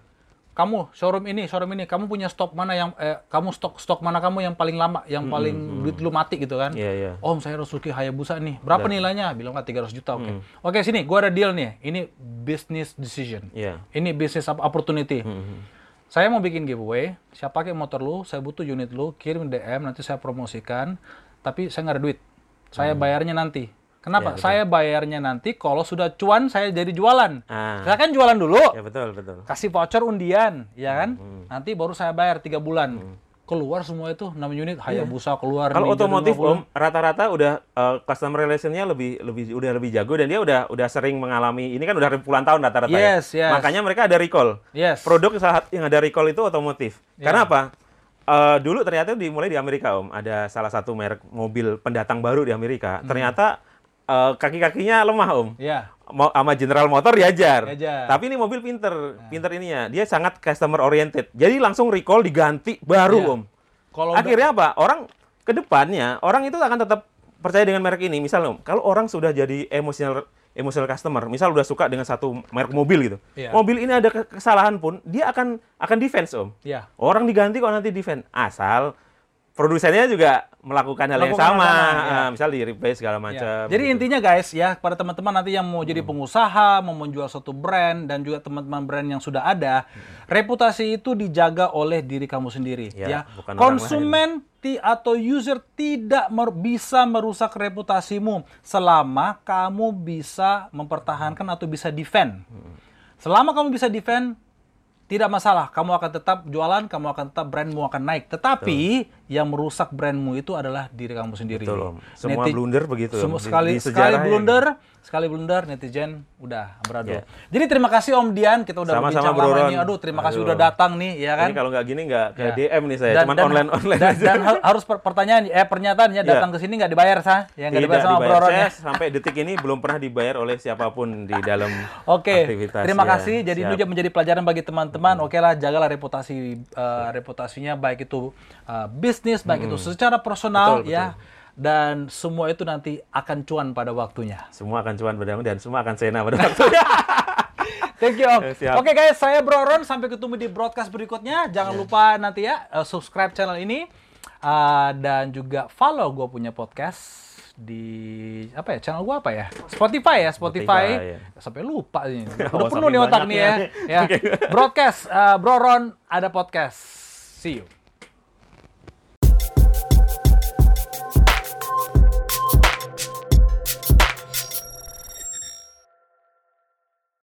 Kamu showroom ini, showroom ini, kamu punya stok mana yang eh, kamu stok stok mana kamu yang paling lama, yang paling duit lu mati gitu kan? Hmm, Iya, iya. Om, saya Suzuki Hayabusa nih. Berapa nilainya? Bilang nggak 300 juta, oke. Oke, sini gua ada deal nih. Ini business decision. Hmm. Iya. Ini business op- opportunity. Hmm. Saya mau bikin giveaway, saya pakai motor lu, saya butuh unit lu, kirim DM, nanti saya promosikan, tapi saya nggak ada duit. Saya bayarnya nanti. Kenapa? Hmm. Ya, saya bayarnya nanti kalau sudah cuan saya jadi jualan. Ah. Saya kan jualan dulu, Ya betul, betul. kasih voucher undian, ya kan? Hmm, Nanti baru saya bayar tiga bulan. Keluar semua itu 6 unit, Hayabusa keluar. Iya. Kalau Ninja otomotif 250. Om, rata-rata udah eh, customer relationnya lebih lebih udah lebih jago dan dia udah udah sering mengalami ini kan udah puluhan tahun rata-rata Yes, ya. yes. Makanya mereka ada recall. Yes. Produk saat yang ada recall itu otomotif. Ya. Karena apa? Eh, dulu ternyata dimulai di Amerika Om, ada salah satu merek mobil pendatang baru di Amerika. Hmm. Ternyata eh, kaki-kakinya lemah Om. Ya. mau sama General Motor diajar. Diajar. Tapi ini mobil pinter, pinter ininya. Dia sangat customer oriented. Jadi langsung recall diganti baru, Iya. Om. Kalau udah- Akhirnya apa? Orang ke depannya orang itu akan tetap percaya dengan merek ini. Misal Om, kalau orang sudah jadi emosional emotional customer, misal udah suka dengan satu merek mobil gitu. Iya. Mobil ini ada ke- kesalahan pun, dia akan akan defense, Om. ya. Orang diganti kok nanti defense. Asal produsennya juga melakukan hal yang Melakukan sama. sama, ya. Ah, misal di replace segala Ya. macam. Jadi gitu. intinya guys ya pada teman-teman nanti yang mau Hmm. jadi pengusaha, mau menjual suatu brand dan juga teman-teman brand yang sudah ada, reputasi itu dijaga oleh diri kamu sendiri Ya, ya. Konsumen atau user tidak mer- bisa merusak reputasimu selama kamu bisa mempertahankan atau bisa defend. Hmm. Selama kamu bisa defend tidak masalah, kamu akan tetap jualan, kamu akan tetap brandmu akan naik. Tetapi yang merusak brandmu itu adalah diri kamu sendiri. Betul, Om. Semua Neti- blunder begitu, Om. Semua Di- sekali di sekali sejarahnya blunder, sekali blunder netizen udah beradu. Ya. Jadi terima kasih Om Dian, kita udah berbincang Bro lama Ron. ini. Aduh, terima kasih Aduh. udah datang nih, ya kan? Ini kalau nggak gini nggak ke Ya. DM nih saya, cuman online online dan, aja. dan har- harus per- pertanyaan eh pernyataan ya Ya. datang ke sini nggak dibayar sah? Ya nggak dibayar sama Bro dibayar. Saya ya. sampai detik ini belum pernah dibayar oleh siapa pun di dalam [laughs] Oke, aktivitas. terima ya. kasih. Jadi Siap. ini juga menjadi pelajaran bagi teman-teman. Oke lah, jagalah reputasi eh, reputasinya baik itu eh, bisnis, baik itu secara personal Betul, ya. Dan semua itu nanti akan cuan pada waktunya. semua akan cuan pada dan semua akan sena pada waktunya. [laughs] Thank you Om. Eh, siap. Oke guys, saya Bro Ron. Sampai ketemu di broadcast berikutnya. Jangan Iya. lupa nanti ya eh, subscribe channel ini Uh, dan juga follow gue punya podcast di apa ya channel gue apa ya Spotify ya Spotify, Spotify, ya. sampai lupa ini [laughs] udah Oh, penuh nih otak nih ya, ya. [laughs] broadcast uh, Bro Ron ada podcast see you